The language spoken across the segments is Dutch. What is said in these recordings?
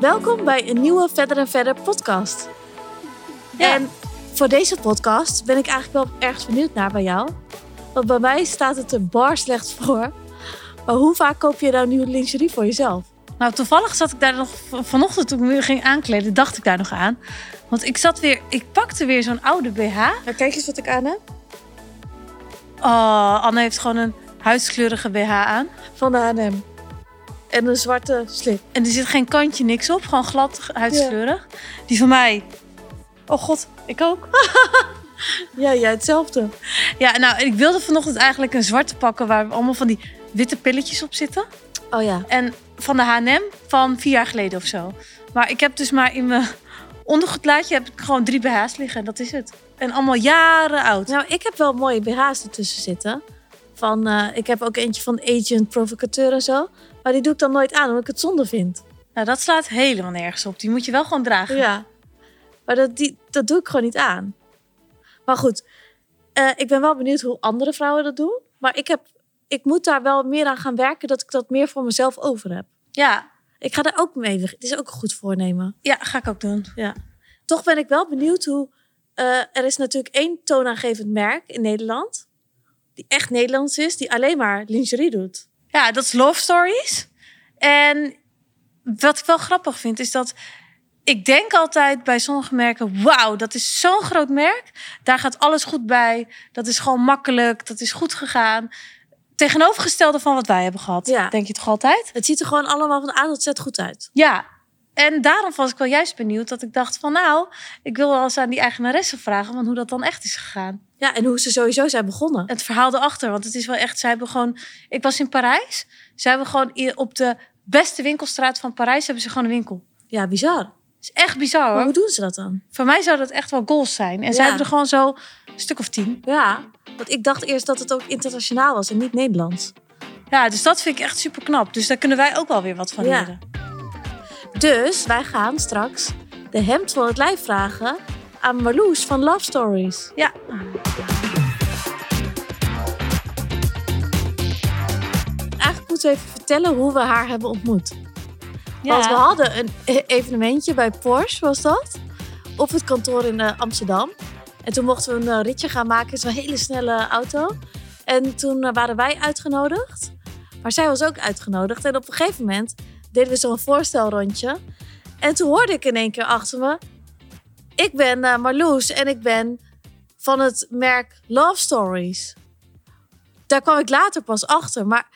Welkom bij een nieuwe Verder en Verder podcast. Ja. En voor deze podcast ben ik eigenlijk wel erg benieuwd naar bij jou. Want bij mij staat het er bar slecht voor. Maar hoe vaak koop je nou nieuwe lingerie voor jezelf? Nou, toevallig zat ik daar nog vanochtend toen ik me ging aankleden, dacht ik daar nog aan. Want ik zat weer, ik pakte weer zo'n oude BH. Nou, kijk eens wat ik aan heb. Oh, Anne heeft gewoon een huidskleurige BH aan. Van de H&M. En een zwarte slip. En er zit geen kantje, niks op. Gewoon glad huidskleurig. Die van mij. Oh god, ik ook. Ja, jij hetzelfde. Ja, nou, ik wilde vanochtend eigenlijk een zwarte pakken waar allemaal van die witte pilletjes op zitten. Oh ja. En van de H&M van vier jaar geleden of zo. Maar ik heb dus maar in mijn ondergoedlaadje heb ik gewoon drie BH's liggen. En dat is het. En allemaal jaren oud. Nou, ik heb wel mooie BH's ertussen zitten. Van, eh, ik heb ook eentje van Agent Provocateur en zo. Maar die doe ik dan nooit aan, omdat ik het zonde vind. Nou, dat slaat helemaal nergens op. Die moet je wel gewoon dragen. Ja. Maar dat, die, dat doe ik gewoon niet aan. Maar goed, eh, ik ben wel benieuwd hoe andere vrouwen dat doen. Maar ik, heb, ik moet daar wel meer aan gaan werken, dat ik dat meer voor mezelf over heb. Ja, Ik ga daar ook mee. Het is ook een goed voornemen. ja, ga ik ook doen. Toch ben ik wel benieuwd hoe. eh, er is natuurlijk één toonaangevend merk in Nederland. Die echt Nederlands is, die alleen maar lingerie doet. Ja, dat is Love Stories. En wat ik wel grappig vind, is dat ik denk altijd bij sommige merken: wauw, dat is zo'n groot merk. Daar gaat alles goed bij. Dat is gewoon makkelijk. Dat is goed gegaan. Tegenovergestelde van wat wij hebben gehad. Ja. Denk je toch altijd? Het ziet er gewoon allemaal van A tot Z goed uit. Ja. En daarom was ik wel juist benieuwd dat ik dacht van nou, ik wil wel eens aan die eigenaresse vragen van hoe dat dan echt is gegaan. Ja, en hoe ze sowieso zijn begonnen. het verhaal erachter. Want het is wel echt, zij hebben gewoon. Ik was in Parijs. Zij hebben gewoon op de beste winkelstraat van Parijs hebben ze gewoon een winkel. Ja, bizar. Het is echt bizar Maar hoor. hoe doen ze dat dan? Voor mij zou dat echt wel goals zijn. En Ja. zij hebben er gewoon zo een stuk of tien. Ja, want ik dacht eerst dat het ook internationaal was en niet Nederlands. Ja, dus dat vind ik echt super knap. Dus daar kunnen wij ook wel weer wat van Ja. Dus wij gaan straks de hemd van het lijf vragen aan Marloes van Love Stories. Ja. Eigenlijk moeten we even vertellen hoe we haar hebben ontmoet. Ja. Want we hadden een e- evenementje bij Porsche, was dat? Op het kantoor in eh, Amsterdam. En toen mochten we een eh, ritje gaan maken in zo'n hele snelle auto. En toen eh, waren wij uitgenodigd. Maar zij was ook uitgenodigd. En op een gegeven moment deden we zo'n voorstelrondje. En toen hoorde ik in één keer achter me... Ik ben eh, Marloes en ik ben van het merk Love Stories. Daar kwam ik later pas achter. Maar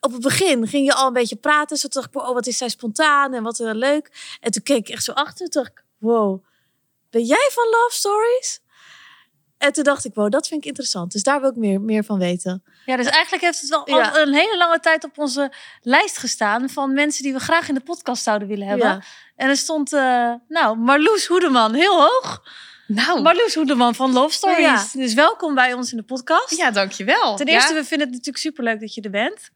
op het begin ging je al een beetje praten. Zo dacht oh, wat is zij spontaan en wat uh, leuk. En toen keek ik echt zo achter. Toen dacht ik, wow, ben jij van Love Stories? En toen dacht ik, wow, dat vind ik interessant. Dus daar wil ik meer, meer van weten. ja, dus eigenlijk heeft het wel al Ja. een hele lange tijd op onze lijst gestaan. Van mensen die we graag in de podcast zouden willen hebben. Ja. En er stond, eh, nou, Marloes Hoedeman, heel hoog. Nou, Marloes Hoedeman van Love Stories. Ja. Dus welkom bij ons in de podcast. ja, dankjewel. Ten Ja. eerste, we vinden het natuurlijk superleuk dat je er bent.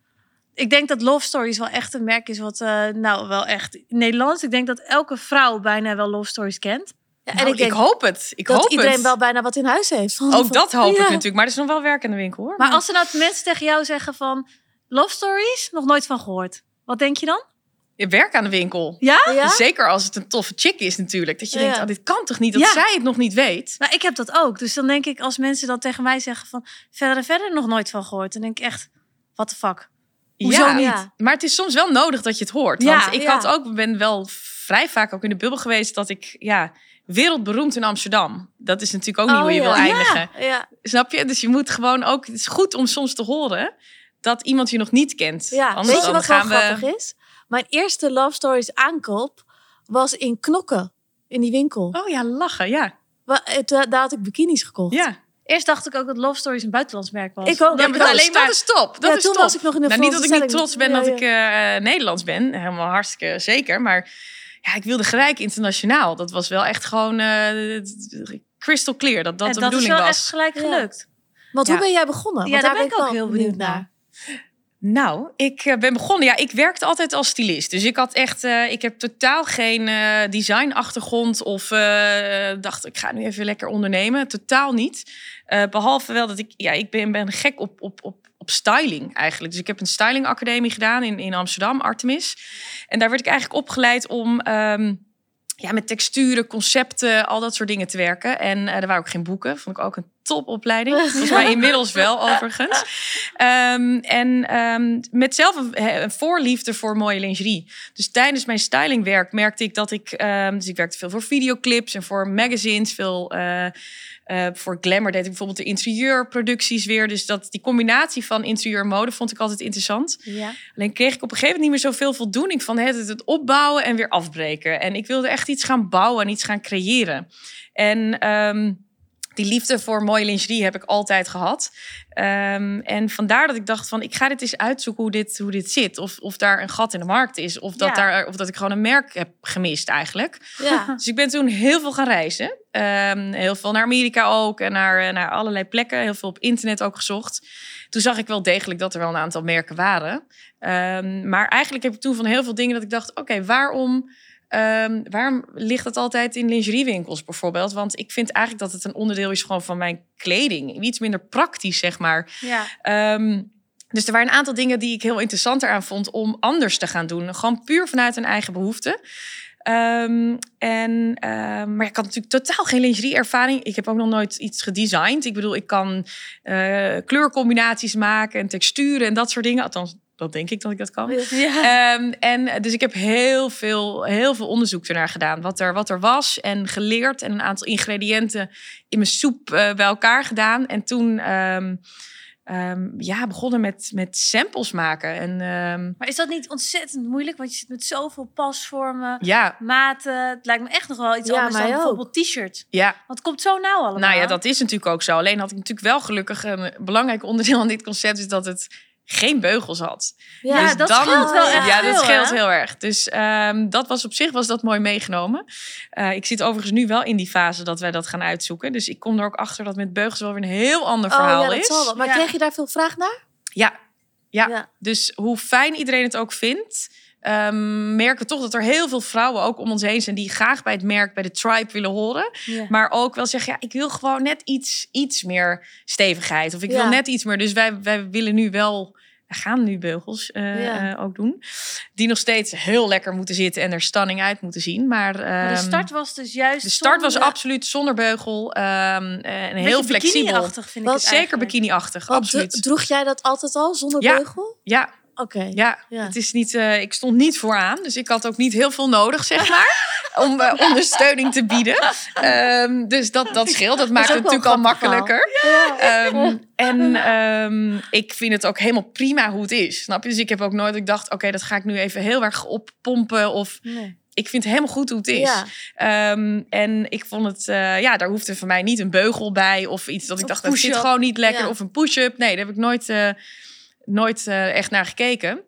Ik denk dat Love Stories wel echt een merk is wat, eh, nou, wel echt Nederlands. Ik denk dat elke vrouw bijna wel Love Stories kent. Ja, en Nou, ik denk hoop het. Ik dat hoop iedereen het. wel bijna wat in huis heeft. Van- Ook dat hoop Ja. ik natuurlijk. Maar er is nog wel werk in de winkel hoor. Maar als er nou mensen tegen jou zeggen van Love Stories, nog nooit van gehoord. Wat denk je dan? Je werk aan de winkel. Ja? Ja? Zeker als het een toffe chick is natuurlijk. Dat je denkt, oh, dit kan toch niet dat zij het nog niet weet. Nou, ik heb dat ook. Dus dan denk ik, als mensen dan tegen mij zeggen van verder en verder nog nooit van gehoord. Dan denk ik echt, what the fuck. Hoezo ja, niet? Maar het is soms wel nodig dat je het hoort. Ja, Want ik had ook, ben wel vrij vaak ook in de bubbel geweest dat ik, ja, wereldberoemd in Amsterdam. Dat is natuurlijk ook niet Oh, hoe je ja. wil eindigen. Ja, Snap je? Dus je moet gewoon ook, het is goed om soms te horen dat iemand je nog niet kent. ja. Anders weet je dan wat wel gaan we... grappig is? Mijn eerste Love Stories aankoop was in Knokken. In die winkel. Oh ja, lachen, ja. Eh, Daar had ik bikinis gekocht. Ja, Eerst dacht ik ook dat Love Stories een buitenlands merk was. Ik ook. ja maar dat, is, dat is top. Dat Ja, is toen top. was ik nog in de nou, niet dat ik niet trots ben Ja, dat ja. ik eh, Nederlands ben. Helemaal hartstikke zeker. Maar ja, ik wilde gelijk internationaal. Dat was wel echt gewoon eh, crystal clear. Dat dat en de dat is bedoeling wel was. echt gelijk Ja. gelukt. Want Ja. hoe ben jij begonnen? Ja, Want daar ben ik wel ook heel benieuwd naar. Nou, ik eh, ben begonnen. Ja, ik werkte altijd als stylist. Dus ik had echt, eh, ik heb totaal geen eh designachtergrond of eh, dacht ik ga nu even lekker ondernemen. Totaal niet. Eh, behalve wel dat ik, ja, ik ben, ben gek op, op, op, op styling eigenlijk. Dus ik heb een stylingacademie gedaan in, in Amsterdam, Artemis. En daar werd ik eigenlijk opgeleid om ehm, ja, met texturen, concepten, al dat soort dingen te werken. En eh, er waren ook geen boeken. Vond ik ook een topopleiding. Volgens mij inmiddels wel, overigens. Ehm, en ehm, met zelf een, een voorliefde voor mooie lingerie. Dus tijdens mijn stylingwerk merkte ik dat ik... dus ik werkte veel voor videoclips en voor magazines. Veel eh, eh, voor Glamour deed ik bijvoorbeeld de interieurproducties weer. Dus dat, die combinatie van interieur en mode vond ik altijd interessant. Ja. Alleen kreeg ik op een gegeven moment niet meer zoveel voldoening van het, het opbouwen en weer afbreken. En ik wilde echt iets gaan bouwen en iets gaan creëren. En ehm, die liefde voor mooie lingerie heb ik altijd gehad. Ehm, en vandaar dat ik dacht van, ik ga dit eens uitzoeken hoe dit, hoe dit zit. Of, of daar een gat in de markt is. Of dat, Ja. daar, of dat ik gewoon een merk heb gemist eigenlijk. Ja. Dus ik ben toen heel veel gaan reizen. Ehm, heel veel naar Amerika ook en naar, eh, naar allerlei plekken. Heel veel op internet ook gezocht. Toen zag ik wel degelijk dat er wel een aantal merken waren. Ehm, maar eigenlijk heb ik toen van heel veel dingen dat ik dacht... oké, waarom, ehm, waarom ligt het altijd in lingeriewinkels bijvoorbeeld? Want ik vind eigenlijk dat het een onderdeel is gewoon van mijn kleding. Iets minder praktisch, zeg maar. Ja. Ehm, dus er waren een aantal dingen die ik heel interessant eraan vond om anders te gaan doen. Gewoon puur vanuit een eigen behoefte. Ehm, en, maar ik had natuurlijk totaal geen lingerie-ervaring. Ik heb ook nog nooit iets gedesigned. Ik bedoel, ik kan eh, kleurcombinaties maken en texturen en dat soort dingen. Althans, dat denk ik dat ik dat kan. Ja. Ehm, en dus ik heb heel veel, heel veel onderzoek ernaar gedaan. Wat er, wat er was en geleerd. En een aantal ingrediënten in mijn soep eh, bij elkaar gedaan. En toen ehm, ehm, ja, begonnen met, met samples maken. En ehm, Maar is dat niet ontzettend moeilijk? Want je zit met zoveel pasvormen, ja, maten. Het lijkt me echt nog wel iets Ja, anders dan ook. bijvoorbeeld t-shirt. ja, Want het komt zo nauw allemaal. nou ja, dat is natuurlijk ook zo. Alleen had ik natuurlijk wel gelukkig een belangrijk onderdeel aan dit concept... is dat het geen beugels had. Ja, Ja, dat scheelt wel echt Ja, veel, dat scheelt hè? heel erg. Dus ehm, dat was op zich was dat mooi meegenomen. Eh, ik zit overigens nu wel in die fase dat wij dat gaan uitzoeken. Dus ik kom er ook achter dat met beugels wel weer een heel ander Oh verhaal ja, dat is. zal wel. Maar Ja. kreeg je daar veel vraag naar? Ja. Ja. Ja. dus hoe fijn iedereen het ook vindt... ehm, merken we toch dat er heel veel vrouwen ook om ons heen zijn... die graag bij het merk, bij de tribe willen horen. Ja. Maar ook wel zeggen, ja, ik wil gewoon net iets, iets meer stevigheid. Of ik Ja. wil net iets meer. Dus wij, wij willen nu wel... We gaan nu beugels eh, Ja. eh, ook doen. Die nog steeds heel lekker moeten zitten en er stunning uit moeten zien. Maar, Maar de ehm, start was dus juist de start was absoluut zonder beugel. ehm, en heel flexibel. bikini-achtig vind Wat ik het Zeker bikini-achtig, absoluut. dro- Droeg jij dat altijd al zonder Ja. beugel? Ja, Oké. ja, Ja. Het is niet, eh, ik stond niet vooraan, dus ik had ook niet heel veel nodig, zeg maar, om eh, ondersteuning te bieden. Ehm, dus dat, dat scheelt. Dat maakt het natuurlijk al makkelijker. Ehm, en ehm, ik vind het ook helemaal prima hoe het is. Snap je? Dus ik heb ook nooit dat ik dacht, oké, dat ga ik nu even heel erg oppompen. Of Nee. ik vind het helemaal goed hoe het is. Ja. En ik vond het, eh, ja, daar hoefde voor mij niet een beugel bij of iets dat ik Of dacht, dat zit gewoon niet lekker. Ja. Of een push-up. Nee, daar heb ik nooit, nooit eh, echt naar gekeken.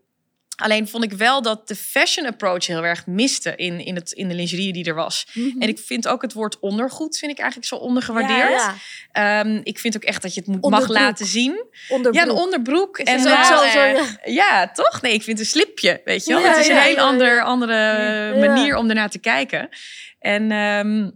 Alleen vond ik wel dat de fashion approach heel erg miste in, in, het, in de lingerie die er was. Mhm. En ik vind ook het woord ondergoed vind ik eigenlijk zo ondergewaardeerd. Ja, Ehm, ik vind ook echt dat je het moet, mag laten zien. onderbroek. Ja, een onderbroek. En wel, zo, zo, ja. ja, toch? Nee, ik vind een slipje, weet je wel. Ja, het is een ja, ja, ja. ander, andere Ja. manier om ernaar te kijken. En ehm,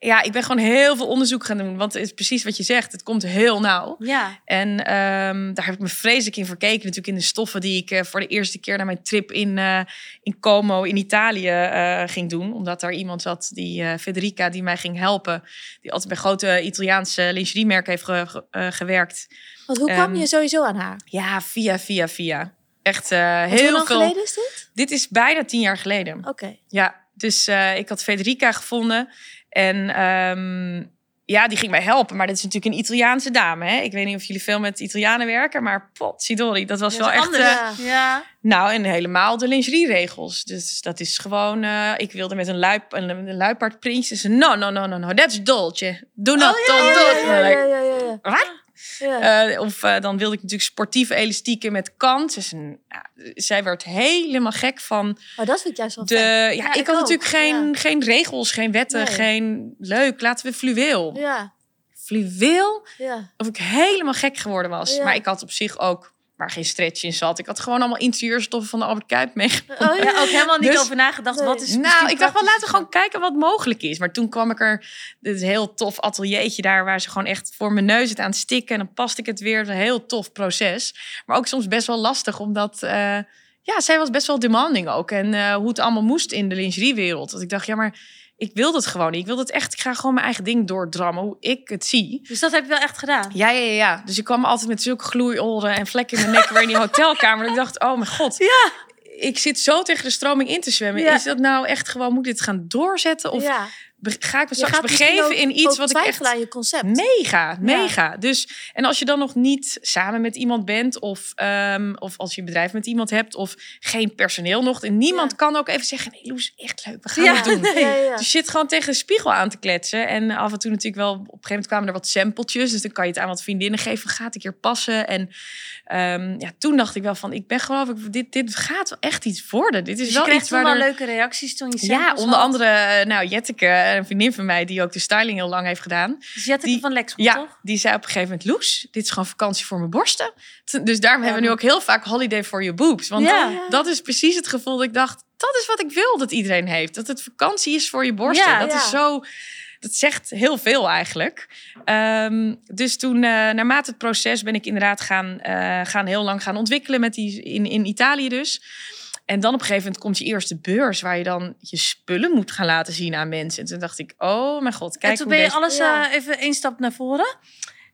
ja, ik ben gewoon heel veel onderzoek gaan doen. Want het is precies wat je zegt. Het komt heel nauw. Ja, En ehm, daar heb ik me vreselijk in verkeken. Natuurlijk in de stoffen die ik eh, voor de eerste keer naar mijn trip in, eh, in Como in Italië eh, ging doen. Omdat daar iemand zat, die Federica, die mij ging helpen. Die altijd bij grote Italiaanse lingeriemerken heeft ge- ge- gewerkt. Want hoe kwam Ehm, je sowieso aan haar? Ja, via, via, via. Echt heel lang veel. geleden is dit? Dit is bijna tien jaar geleden. Oké. Ja, dus ik had Federica gevonden. En ehm, ja, die ging mij helpen. Maar dat is natuurlijk een Italiaanse dame. Hè? Ik weet niet of jullie veel met Italianen werken. Maar potsidori, dat was wel echt... eh, Ja. nou, en helemaal de lingerieregels. Dus dat is gewoon... eh, ik wilde met een, luip, een, een luipaardprintje. Ze no, no, no, no, no. That's dolce. Do not, Oh, don't Ja, do ja, it. ja, like, ja. Wat? Ja. Eh, of eh, dan wilde ik natuurlijk sportieve elastieken met kant. Dus een, ja, zij werd helemaal gek van Maar dat vind ik juist wel de. Ja, Ja, ik ik had ook, natuurlijk geen, geen regels, geen wetten, Nee. geen leuk. Laten we fluweel. Ja, Fluweel, ja. of ik helemaal gek geworden was. Maar ik had op zich ook waar geen stretch in zat. Ik had gewoon allemaal interieurstoffen van de Albert Kuip meegenomen. Oh Ja, ook helemaal niet Dus- over nagedacht. Wat is Nou, ik dacht wel, laten we gewoon kijken wat mogelijk is. Maar toen kwam ik er, dit is een heel tof ateliertje daar, waar ze gewoon echt voor mijn neus het aan het stikken. En dan paste ik het weer. Het Een heel tof proces. Maar ook soms best wel lastig, omdat, eh, ja, zij was best wel demanding ook. En eh, hoe het allemaal moest in de lingeriewereld. Dat ik dacht, ja, maar ik wil dat gewoon niet. Ik wil het echt, ik ga gewoon mijn eigen ding doordrammen, hoe ik het zie. Dus dat heb je wel echt gedaan. Ja, ja, ja. Dus ik kwam altijd met zulke gloeioren en vlekken in mijn nek weer in die hotelkamer. Dat ik dacht, oh mijn god. Ja. Ik zit zo tegen de stroming in te zwemmen. Ja. Is dat nou echt gewoon, moet ik dit gaan doorzetten? Of ja. Ga ik me Je straks begeven in iets wat ik echt... aan je concept. Mega, mega. Dus, en als je dan nog niet samen met iemand bent, of, ehm, of als je een bedrijf met iemand hebt, of geen personeel nog, en niemand Ja. kan ook even zeggen: Nee, Loes, echt leuk, we gaan Ja. het doen. Nee. Dus je zit gewoon tegen de spiegel aan te kletsen. En af en toe natuurlijk wel, op een gegeven moment kwamen er wat sampletjes. Dus dan kan je het aan wat vriendinnen geven. Gaat ik hier passen? En ehm, ja, toen dacht ik wel van, ik ben geloof ik, dit, dit gaat wel echt iets worden. Dit is Dus je wel iets waar wel er- leuke reacties toen je Ja, onder had. andere, eh, nou, Jetteke, een vriendin van mij, die ook de styling heel lang heeft gedaan. Dus die- van Lexmond, Ja, toch? die zei op een gegeven moment, Loes, dit is gewoon vakantie voor mijn borsten. Dus daarom hebben we nu ook heel vaak holiday for your boobs. Want Ja. dat is precies het gevoel dat ik dacht, dat is wat ik wil dat iedereen heeft. Dat het vakantie is voor je borsten. Ja, dat is zo... Dat zegt heel veel eigenlijk. Ehm, dus toen, eh, naarmate het proces, ben ik inderdaad gaan, eh, gaan heel lang gaan ontwikkelen met die, in, in Italië dus. En dan op een gegeven moment komt je eerste beurs waar je dan je spullen moet gaan laten zien aan mensen. En toen dacht ik, oh mijn god, kijk en toen ben je deze- alles Ja. eh, even één stap naar voren.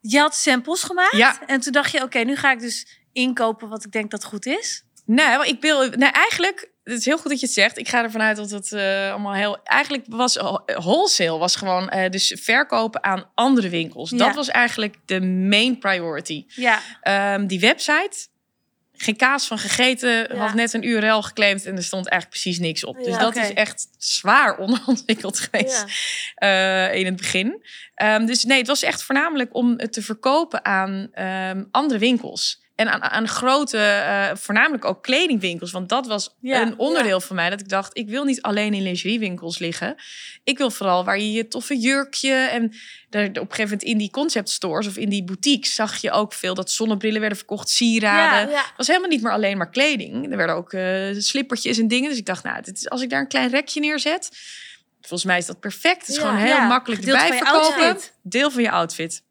Je had samples gemaakt. Ja. En toen dacht je, oké, nu ga ik dus inkopen wat ik denk dat goed is. Nee, maar ik wil. Nee, eigenlijk. Het is heel goed dat je het zegt. Ik ga ervan uit dat het eh, allemaal heel. Eigenlijk was eh, wholesale was gewoon dus verkopen aan andere winkels. Ja. Dat was eigenlijk de main priority. Ja, Ehm, die website. Geen kaas van gegeten. Ja. Had net een URL geclaimd en er stond eigenlijk precies niks op. Dus dat is echt zwaar onderontwikkeld geweest Ja. eh, in het begin. Ehm, dus nee, het was echt voornamelijk om het te verkopen aan ehm, andere winkels. En aan, aan grote, eh, voornamelijk ook kledingwinkels. Want dat was Ja, een onderdeel van mij. Dat ik dacht, ik wil niet alleen in lingeriewinkels liggen. Ik wil vooral waar je je toffe jurkje... En daar, op een gegeven moment in die concept stores of in die boutiques... zag je ook veel dat zonnebrillen werden verkocht, sieraden. Ja. Het was helemaal niet meer alleen maar kleding. Er werden ook eh, slippertjes en dingen. Dus ik dacht, nou, dit is, als ik daar een klein rekje neerzet... Volgens mij is dat perfect. Het is gewoon heel makkelijk erbij van je verkopen. outfit. Deel van je outfit.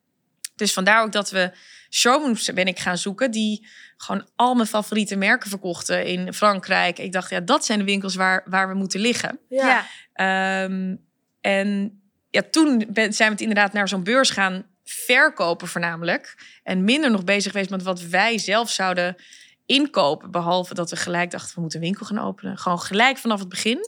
Dus vandaar ook dat we showrooms ben ik gaan zoeken... die gewoon al mijn favoriete merken verkochten in Frankrijk. Ik dacht, ja, dat zijn de winkels waar, waar we moeten liggen. Ja. ja. Ehm, en ja, toen ben, zijn we het inderdaad naar zo'n beurs gaan verkopen voornamelijk. En minder nog bezig geweest met wat wij zelf zouden inkopen. Behalve dat we gelijk dachten, we moeten een winkel gaan openen. Gewoon gelijk vanaf het begin.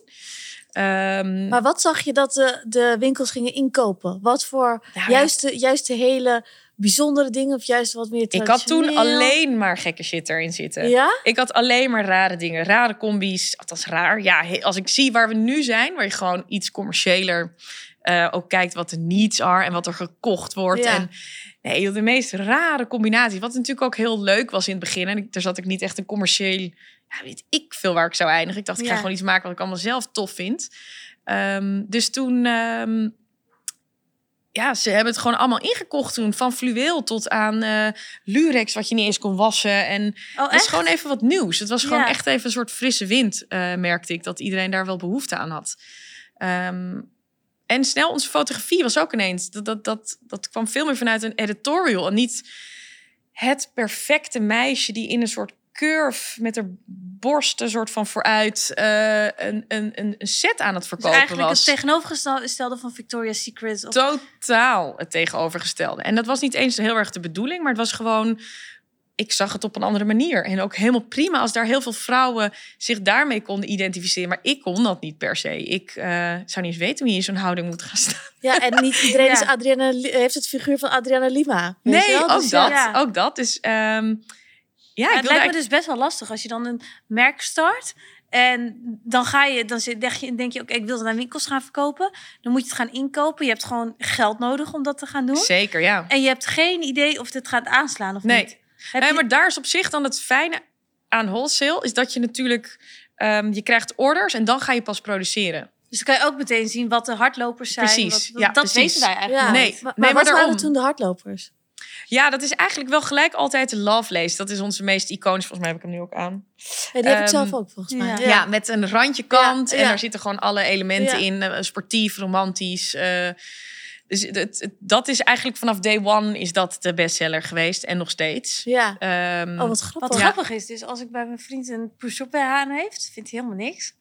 Ehm, Maar wat zag je dat de, de winkels gingen inkopen? Wat voor Nou ja. juist, de, juist de hele bijzondere dingen of juist wat meer ik had toen alleen maar gekke shit erin zitten. Ja? Ik had alleen maar rare dingen, rare combi's. Althans raar. Ja, als ik zie waar we nu zijn, waar je gewoon iets commerciëler eh, ook kijkt wat de needs are en wat er gekocht wordt. Ja. En nee, de meest rare combinatie. Wat natuurlijk ook heel leuk was in het begin. En ik, daar zat ik niet echt een commercieel, ja, weet ik veel waar ik zou eindigen. Ik dacht, ik ga Ja. gewoon iets maken wat ik allemaal zelf tof vind. Ehm, dus toen. ehm, ja, ze hebben het gewoon allemaal ingekocht toen. Van fluweel tot aan eh, lurex, wat je niet eens kon wassen. En Oh, echt? gewoon even wat nieuws. Het was gewoon Ja. echt even een soort frisse wind, eh, merkte ik. Dat iedereen daar wel behoefte aan had. Ehm, en snel, onze fotografie was ook ineens... Dat, dat, dat, dat kwam veel meer vanuit een editorial. En niet het perfecte meisje die in een soort curve... met haar borsten soort van vooruit... eh, een, een, een een set aan het Dus verkopen eigenlijk was. het tegenovergestelde van Victoria's Secret. Of... Totaal het tegenovergestelde. En dat was niet eens heel erg de bedoeling, maar het was gewoon. Ik zag het op een andere manier. En ook helemaal prima als daar heel veel vrouwen zich daarmee konden identificeren. Maar ik kon dat niet per se. Ik eh, zou niet eens weten wie in zo'n houding moet gaan staan. Ja, en niet iedereen Ja. is Adriana, heeft het figuur van Adriana Lima. weet je Nee, wel? ook Dus dat. ja. Ook dat. Dus ehm, ja, het lijkt me dus best wel lastig als je dan een merk start. En dan ga je, dan zit- denk je, denk je oké, ik wil het aan winkels gaan verkopen. Dan moet je het gaan inkopen. Je hebt gewoon geld nodig om dat te gaan doen. Zeker, ja. En je hebt geen idee of dit gaat aanslaan of Nee. niet. Heb Nee, je- maar daar is op zich dan het fijne aan wholesale... is dat je natuurlijk... ehm, je krijgt orders en dan ga je pas produceren. Dus dan kan je ook meteen zien wat de hardlopers zijn. Precies, Wat- ja, dat precies. weten wij eigenlijk Ja. Nee. Maar, maar maar wat waren toen de hardlopers? Ja, dat is eigenlijk wel gelijk altijd de Lovelace. Dat is onze meest iconische. Volgens mij heb ik hem nu ook aan. Ja, die heb ik Ehm, zelf ook volgens mij. ja. Ja, met een randje kant. Ja, En daar zitten gewoon alle elementen Ja. in. eh, sportief, romantisch. eh, dus het, het- dat is eigenlijk vanaf day one is dat de bestseller geweest. En nog steeds. Ja. Ehm, Oh, wat grappig. Wat Ja. grappig is, dus als ik bij mijn vriend een push-up BH aan heeft, vindt hij helemaal niks.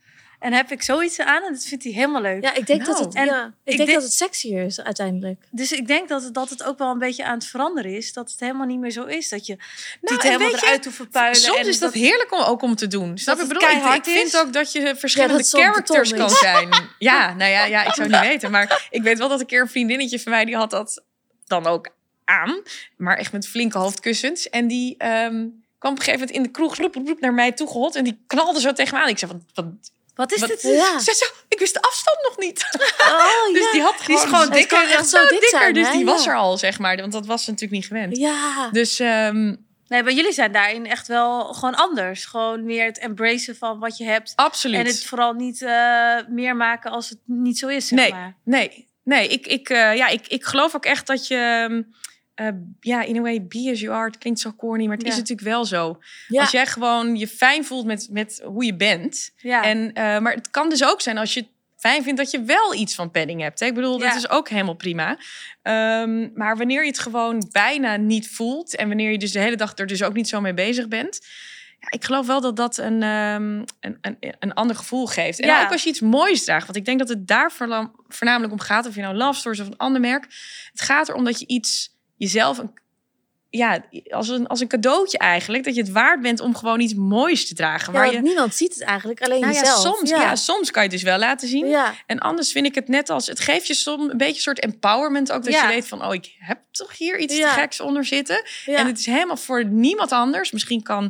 En heb ik zoiets aan en dat vindt hij helemaal leuk. Ja, ik denk dat Nou. het, En ja, ik ik denk denk- dat het sexier is uiteindelijk. Dus ik denk dat het, dat het ook wel een beetje aan het veranderen is. Dat het helemaal niet meer zo is. Dat je Nou, het helemaal eruit hoeft verpuilen. Soms en is dat heerlijk om ook om te doen. Snap je? Ik bedoel, ik, vind ook dat je verschillende het zo'n characters kan is. zijn. Ja, nou ja, ja, ik zou het niet weten. Maar ik weet wel dat een keer een vriendinnetje van mij, die had dat dan ook aan. Maar echt met flinke hoofdkussens. En die ehm, kwam op een gegeven moment in de kroeg roep, roep, naar mij toegehold. En die knalde zo tegen me aan. Ik zei, wat, wat, Wat is wat- dit? Ja. Ze zei zo, ik wist de afstand nog niet. Oh, Dus ja. die had Die is gewoon, Het dikker, echt zo zo dik dikker. zijn, dus die was er al, zeg maar. Want dat was ze natuurlijk niet gewend. Ja. Dus ehm, Nee, maar jullie zijn daarin echt wel gewoon anders. Gewoon meer het embracen van wat je hebt. absoluut. En het vooral niet eh, meer maken als het niet zo is, zeg Nee. maar. Nee, nee ik, ik, eh, ja, ik, ik geloof ook echt dat je... eh, ja, in a way, be as you are. Het klinkt zo corny, maar het is natuurlijk wel zo. Ja. Als jij gewoon je fijn voelt met, met hoe je bent. Ja. En, eh, maar het kan dus ook zijn als je het fijn vindt dat je wel iets van padding hebt. Hè? Ik bedoel, dat is ook helemaal prima. Ehm, maar wanneer je het gewoon bijna niet voelt... en wanneer je dus de hele dag er dus ook niet zo mee bezig bent... Ik geloof wel dat dat een, ehm, een, een, een ander gevoel geeft. En ook als je iets moois draagt. Want ik denk dat het daar voornamelijk om gaat. Of je nou Love Stories of een ander merk. Het gaat erom dat je iets jezelf... Een, ja, als een, als een cadeautje eigenlijk. Dat je het waard bent om gewoon iets moois te dragen. Ja, waar je, niemand ziet het eigenlijk, alleen nou ja, jezelf. soms, ja. soms kan je het dus wel laten zien. Ja. En anders vind ik het net als... Het geeft je soms een beetje een soort empowerment ook. Dat Ja. je weet van, oh, ik heb toch hier iets Ja. te geks onder zitten. Ja. En het is helemaal voor niemand anders. Misschien kan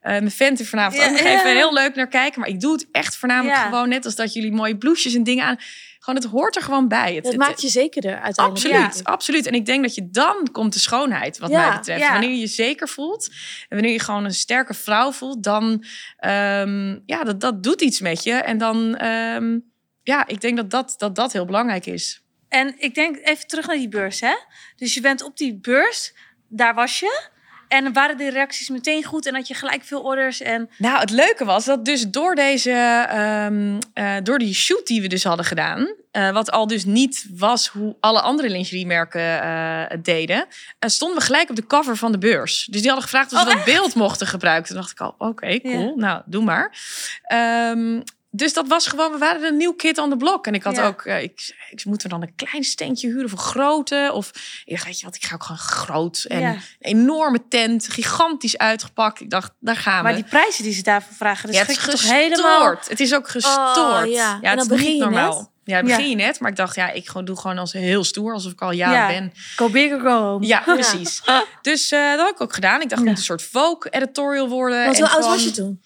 eh, mijn vent er vanavond Ja, ook nog ja. even heel leuk naar kijken. Maar ik doe het echt voornamelijk Ja. gewoon net als dat jullie mooie blouses en dingen aan... Gewoon, het hoort er gewoon bij. Het, Het het- maakt je zekerder uiteindelijk. Absoluut, Ja. absoluut. En ik denk dat je dan komt de schoonheid, wat Ja, mij betreft. ja. Wanneer je je zeker voelt en wanneer je gewoon een sterke vrouw voelt, dan ehm, ja, dat, dat doet iets met je. En dan, ehm, ja, ik denk dat dat, dat dat heel belangrijk is. En ik denk even terug naar die beurs, hè? Dus je bent op die beurs, daar was je. En waren de reacties meteen goed en had je gelijk veel orders en... Nou, het leuke was dat dus door deze, ehm, eh, door die shoot die we dus hadden gedaan, eh, wat al dus niet was hoe alle andere lingeriemerken eh het deden, stonden we gelijk op de cover van de beurs. Dus die hadden gevraagd of ze Oh, dat beeld mochten gebruiken. Toen dacht ik al, oké, cool, Ja. nou, doe maar. Ehm, dus dat was gewoon, we waren een nieuw kid on the block. En ik had Ja. ook, eh, ik, ik moeten we dan een klein steentje huren of een grote? Of ik dacht, weet je wat, ik ga ook gewoon groot. En Ja. een enorme tent, gigantisch uitgepakt. Ik dacht, daar gaan Maar we. die prijzen die ze daarvoor vragen, dat Ja, het is toch gestoord. helemaal... Het is ook gestoord. Oh, ja. ja. Het is begin niet normaal. net. Ja, begin je net. Maar ik dacht, ja, ik gewoon, doe gewoon als heel stoer. Alsof ik al jaren Ja. ben. Go big or go home. Ja, precies. Dus eh, dat had ik ook gedaan. Ik dacht, Ja. moet een soort Vogue-editorial worden. Want En hoe oud was je toen?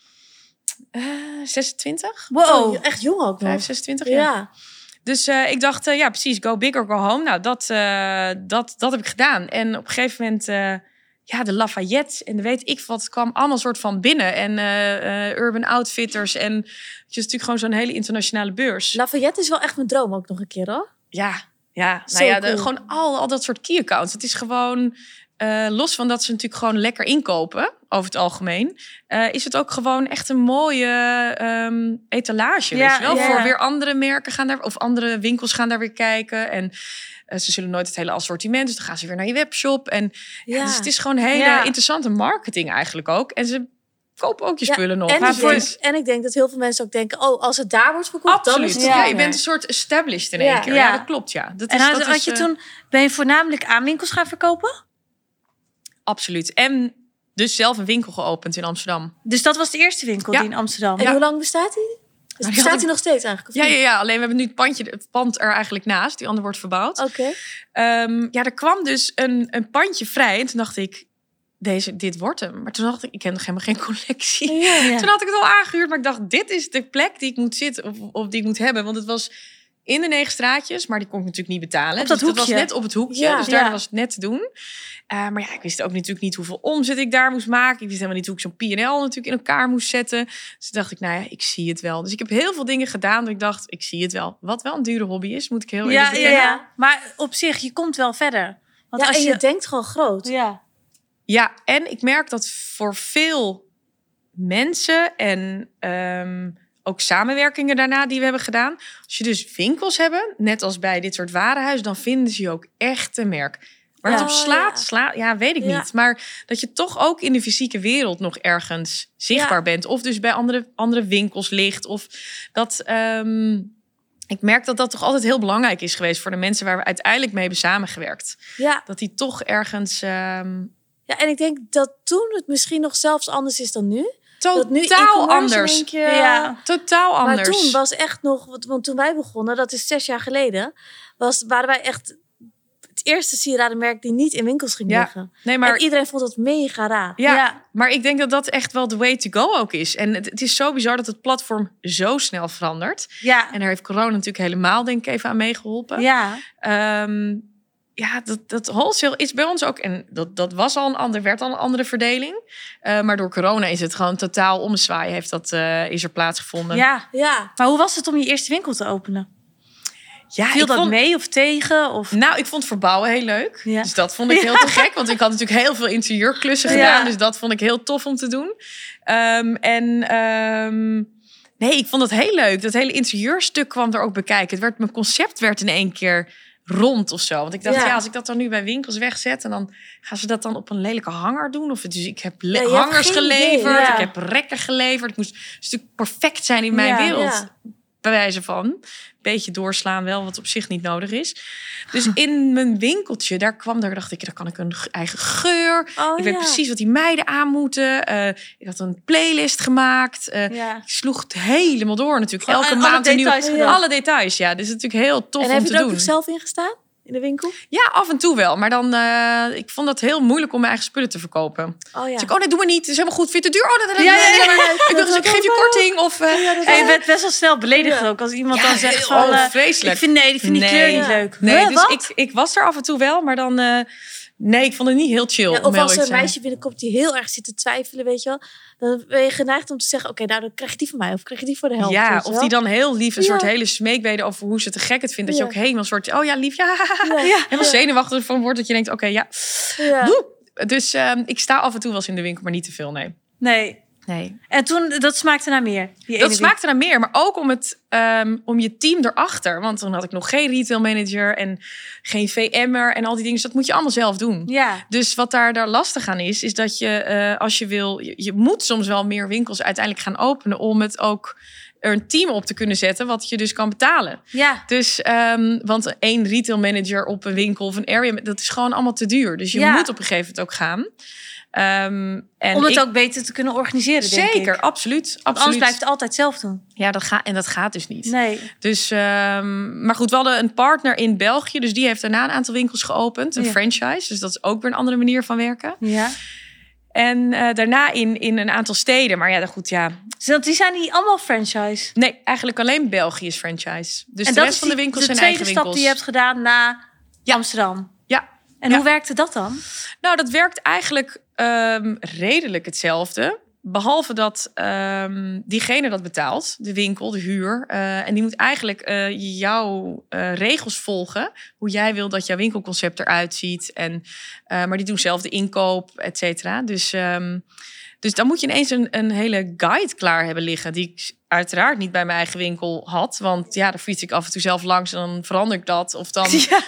Eh, 26? Wow. Oh, echt jong ook nog. 5, 26 jaar. Ja. Dus eh, ik dacht, eh, ja, precies, go big or go home. Nou, dat, eh, dat, dat heb ik gedaan. En op een gegeven moment, eh, ja, de Lafayette en de weet ik wat, kwam allemaal soort van binnen. En eh, eh, Urban Outfitters. En het is natuurlijk gewoon zo'n hele internationale beurs. Lafayette is wel echt mijn droom ook nog een keer hoor. Ja, ja. Nou ja, de, cool. gewoon al, al dat soort key accounts. Het is gewoon, eh, los van dat ze natuurlijk gewoon lekker inkopen, over het algemeen, eh, is het ook gewoon echt een mooie ehm, etalage. Ja, weet je wel? ja, Voor weer andere merken gaan daar, of andere winkels gaan daar weer kijken. En eh, ze zullen nooit het hele assortiment, dus dan gaan ze weer naar je webshop. En ja. Ja. dus het is gewoon hele Ja. interessante marketing eigenlijk ook. En ze kopen ook je Ja, spullen nog. En, Maar ik voor- denk, en ik denk dat heel veel mensen ook denken, oh, als het daar wordt verkocht, dan is Absoluut. het Ja, je bent een soort established in Ja. één keer. Ja. Ja, dat klopt, ja. Dat En is, had, dat had is, je toen, ben je voornamelijk aan winkels gaan verkopen? Absoluut. En dus zelf een winkel geopend in Amsterdam. Dus dat was de eerste winkel Ja. die in Amsterdam. En hoe lang bestaat die? Dus bestaat die nog steeds eigenlijk? Ja, ja, ja, alleen we hebben nu het, pandje, het pand er eigenlijk naast. Die ander wordt verbouwd. Oké. Ehm, ja, er kwam dus een, een pandje vrij. En toen dacht ik, deze, dit wordt hem. Maar toen dacht ik, ik heb nog helemaal geen collectie. Ja. Ja. Toen had ik het al aangehuurd. Maar ik dacht, dit is de plek die ik moet zitten. Of, of die ik moet hebben. Want het was in de negen straatjes. Maar die kon ik natuurlijk niet betalen. Op dat dus was hoekje. net op het hoekje. Ja. dus daar Ja. was het net te doen. Eh, maar ja, ik wist ook natuurlijk niet hoeveel omzet ik daar moest maken. Ik wist helemaal niet hoe ik zo'n P&L natuurlijk in elkaar moest zetten. Dus dacht ik, nou ja, ik zie het wel. Dus ik heb heel veel dingen gedaan dat ik dacht, ik zie het wel. Wat wel een dure hobby is, moet ik heel Ja, eerlijk ja, bekennen. ja. Maar op zich, je komt wel verder. Want Ja, als en je, je... denkt gewoon groot. Ja. Ja, en ik merk dat voor veel mensen en ehm, ook samenwerkingen daarna die we hebben gedaan. Als je dus winkels hebben, net als bij dit soort warenhuis, dan vinden ze je ook echt een merk. Waar het Ja. op slaat, Ja. weet ik Ja. niet. Maar dat je toch ook in de fysieke wereld nog ergens zichtbaar bent. Of dus bij andere, andere winkels ligt. Of dat. ehm, ik merk dat dat toch altijd heel belangrijk is geweest voor de mensen waar we uiteindelijk mee hebben samengewerkt. Ja. Dat die toch ergens ehm, ja, en ik denk dat toen het misschien nog zelfs anders is dan nu. Totaal anders. Ja. Totaal anders. Maar toen was echt nog, want- want toen wij begonnen, dat is zes jaar geleden, was, waren wij echt het eerste sieradenmerk die niet in winkels ging Ja, liggen. Nee, maar En iedereen vond dat mega raar. Ja, Ja. maar ik denk dat dat echt wel de way to go ook is. En het, het is zo bizar dat het platform zo snel verandert. Ja. En daar heeft corona natuurlijk helemaal, denk ik, even aan meegeholpen. Ja. Ehm, ja, dat, dat wholesale is bij ons ook. En dat, dat was al een ander, werd al een andere verdeling. Eh, maar door corona is het gewoon totaal ommezwaaien. Heeft dat, eh, is er plaatsgevonden. ja. Ja, Maar hoe was het om je eerste winkel te openen? ja Viel dat vond- mee of tegen? Of... Nou, ik vond verbouwen heel leuk. Ja. Dus dat vond ik heel te gek. Want ik had natuurlijk heel veel interieurklussen Ja. gedaan. Dus dat vond ik heel tof om te doen. Ehm, en ehm, nee, ik vond het heel leuk. Dat hele interieurstuk kwam er ook bekijken. Het werd, mijn concept werd in één keer rond of zo. Want ik dacht, Ja. ja, als ik dat dan nu bij winkels wegzet... en dan gaan ze dat dan op een lelijke hanger doen. Of, dus ik heb Ja, hangers idee, geleverd. ja. Ik heb rekken geleverd. Het moest een stuk perfect zijn in mijn wereld. Bij wijze van. Beetje doorslaan wel, wat op zich niet nodig is. Dus in mijn winkeltje, daar kwam, daar dacht ik, daar kan ik een eigen geur. Oh, ik weet ja. precies wat die meiden aan moeten. Eh, ik had een playlist gemaakt. Eh, Ja. Ik sloeg het helemaal door natuurlijk. Elke alle maand een nieuw. details. Alle details, ja. Dus het is natuurlijk heel tof En om heb je te er ook doen. zelf in gestaan? In de winkel? Ja, af en toe wel. Maar dan, eh, ik vond dat heel moeilijk om mijn eigen spullen te verkopen. Oh ja. Dus ik, oh nee, doe maar niet. Het is helemaal goed. Vind je het te duur? Oh, dat, dat, Ja, ja, ja, ja. Ik, dacht, dus ik geef je korting. Of, eh, En je bent best wel snel beledigd Ja. ook als iemand Ja, dan zegt van... oh, eh, vreselijk. Ik vind, nee, die vind die Nee. kleur niet Ja. leuk. Nee, Huh, dus wat? ik, ik was er af en toe wel, maar dan... eh, nee, ik vond het niet heel chill. Ja, of als er een meisje binnenkomt die heel erg zit te twijfelen, weet je wel. Dan ben je geneigd om te zeggen, oké, nou dan krijg je die van mij. Of krijg je die voor de helft. Ja, of wel. die dan heel lief een Ja. soort hele smeekbeden over hoe ze te gek het vindt. Dat Ja. je ook helemaal een soort, oh ja, lief, ja. Ja. Helemaal zenuwachtig van wordt dat je denkt, oké, ja. Dus ehm, ik sta af en toe wel eens in de winkel, maar niet te veel, nee. Nee. Nee. En toen, dat smaakte naar meer. Die Dat smaakte naar meer, maar ook om, het, ehm, om je team erachter. Want toen had ik nog geen retail manager en geen VM'er en al die dingen. Dus dat moet je allemaal zelf doen. Ja. Dus wat daar, daar lastig aan is, is dat je eh, als je wil, je, je moet soms wel meer winkels uiteindelijk gaan openen om het ook er een team op te kunnen zetten, wat je dus kan betalen. Ja. Dus, ehm, want één retail manager op een winkel of een area, dat is gewoon allemaal te duur. Dus je Ja. moet op een gegeven moment ook gaan. Ehm, en Om het ik- ook beter te kunnen organiseren, denk Zeker, ik. absoluut. Want absoluut. anders blijft het altijd zelf doen. Ja, dat gaat en dat gaat dus niet. Nee. Dus, ehm, maar goed, we hadden een partner in België, dus die heeft daarna een aantal winkels geopend, een Ja. franchise. Dus dat is ook weer een andere manier van werken. Ja. En eh, daarna in, in een aantal steden. Maar ja, goed, ja. Dus die zijn niet allemaal franchise. Nee, eigenlijk alleen België is franchise. Dus en de rest van de die- winkels de zijn tweede eigen stap winkels. die je hebt gedaan na Ja. Amsterdam. Ja, En Ja. hoe werkte dat dan? nou dat werkt eigenlijk ehm, redelijk hetzelfde. Behalve dat ehm, diegene dat betaalt, de winkel, de huur. eh, en die moet eigenlijk eh, jouw eh, regels volgen. Hoe jij wil dat jouw winkelconcept eruit ziet. En, maar die doen zelf de inkoop, et cetera. Dus, ehm, dus dan moet je ineens een, een hele guide klaar hebben liggen. Die ik uiteraard niet bij mijn eigen winkel had. Want ja, daar fiets ik af en toe zelf langs en dan verander ik dat. Of dan, Ja.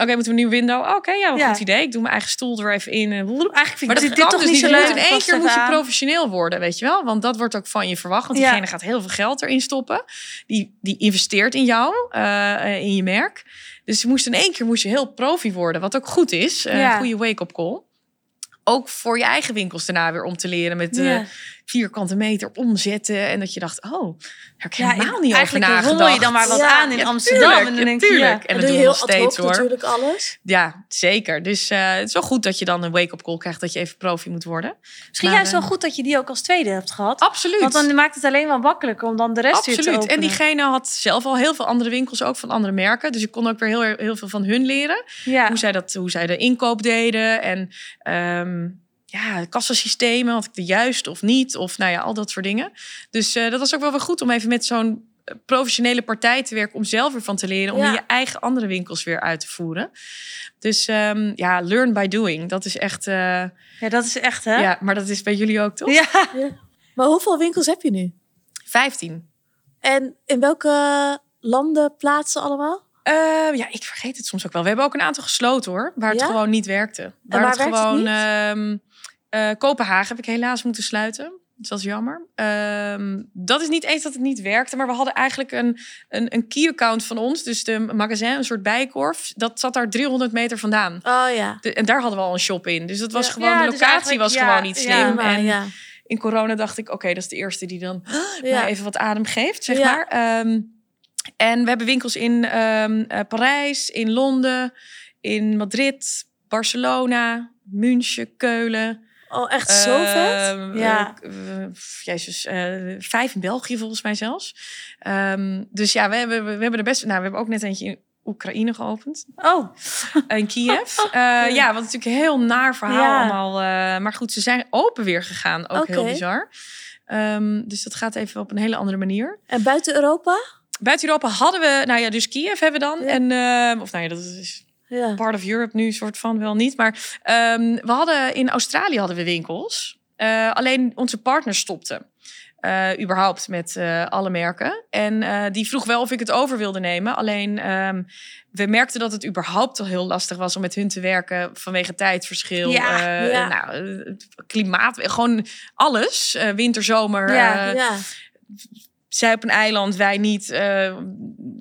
Oké, moeten we een nieuw window? Oké, ja, Ja. goed idee. Ik doe mijn eigen stoel er even in. En Eigenlijk vind maar ik dat dit, toch dus niet zo leuk. in één keer moet je professioneel worden, weet je wel? Want dat wordt ook van je verwacht. Want Ja. diegene gaat heel veel geld erin stoppen. Die, die investeert in jou, eh, in je merk. Dus je moest in één keer moest je heel profi worden. Wat ook goed is. Eh, Ja. Een goede wake-up call. Ook voor je eigen winkels daarna weer om te leren met eh, Ja. Vierkante meter omzetten. En dat je dacht, oh, daar heb ik helemaal niet over eigenlijk nagedacht. rommel je dan maar wat aan in Amsterdam. tuurlijk, en dan denk je. En En dat doe je doen we heel nog steeds hoor. natuurlijk alles. Ja, zeker. Dus eh, het is wel goed dat je dan een wake-up call krijgt dat je even profi moet worden. Misschien Maar, juist wel eh, goed dat je die ook als tweede hebt gehad. Absoluut. Want dan maakt het alleen maar makkelijker om dan de rest weer te Absoluut. openen. En diegene had zelf al heel veel andere winkels, ook van andere merken. Dus ik kon ook weer heel, heel veel van hun leren. ja. Hoe, zij dat, hoe zij de inkoop deden. En ehm ja, kassasystemen, had ik de juist of niet. Of nou ja, al dat soort dingen. Dus eh, dat was ook wel weer goed om even met zo'n professionele partij te werken om zelf ervan te leren, om Ja. in je eigen andere winkels weer uit te voeren. Dus ehm, ja, learn by doing. Dat is echt. eh, Ja, dat is echt, hè? ja, maar dat is bij jullie ook toch? Ja. Maar hoeveel winkels heb je nu? 15. En in welke landen, plaatsen allemaal? Eh, ja, ik vergeet het soms ook wel. We hebben ook een aantal gesloten hoor, waar het Ja? gewoon niet werkte. Waar, waar het werkt het gewoon. niet? ehm, eh, Kopenhagen heb ik helaas moeten sluiten. Dus dat is jammer. Ehm, dat is niet eens dat het niet werkte, maar we hadden eigenlijk een, een, een key account van ons. Dus de magazijn, een soort bijenkorf. Dat zat daar 300 meter vandaan. Oh ja. De- en daar hadden we al een shop in. Dus dat was Ja. gewoon, Ja, de dus locatie was gewoon niet slim. En in corona dacht ik, oké, dat is de eerste die dan mij even wat adem geeft, zeg maar. Ehm, en we hebben winkels in ehm, eh, Parijs, in Londen, in Madrid, Barcelona, München, Keulen. Oh, echt zo vet? Ehm, Ja. eh, eh, jezus, vijf in België volgens mij zelfs. Ehm, dus ja, we hebben, we hebben de beste. Nou, we hebben ook net eentje in Oekraïne geopend. Oh, In Kiev. Eh, ja, wat natuurlijk een heel naar verhaal Ja. allemaal. maar goed, ze zijn open weer gegaan. Ook heel bizar. Dus dat gaat even op een hele andere manier. En buiten Europa? Buiten Europa hadden we, nou ja, dus Kiev hebben we dan. Ja. En, ehm, of nou ja, dat is Ja. part of Europe nu, soort van wel niet. Maar ehm, we hadden in Australië hadden we winkels. Eh, alleen onze partner stopte. eh, überhaupt met eh, alle merken. En eh, die vroeg wel of ik het over wilde nemen. Alleen ehm, we merkten dat het überhaupt al heel lastig was om met hun te werken vanwege tijdverschil. Ja, ja. Nou, klimaat, gewoon alles. Winter, zomer. Ja, ja. Zij op een eiland, wij niet. eh,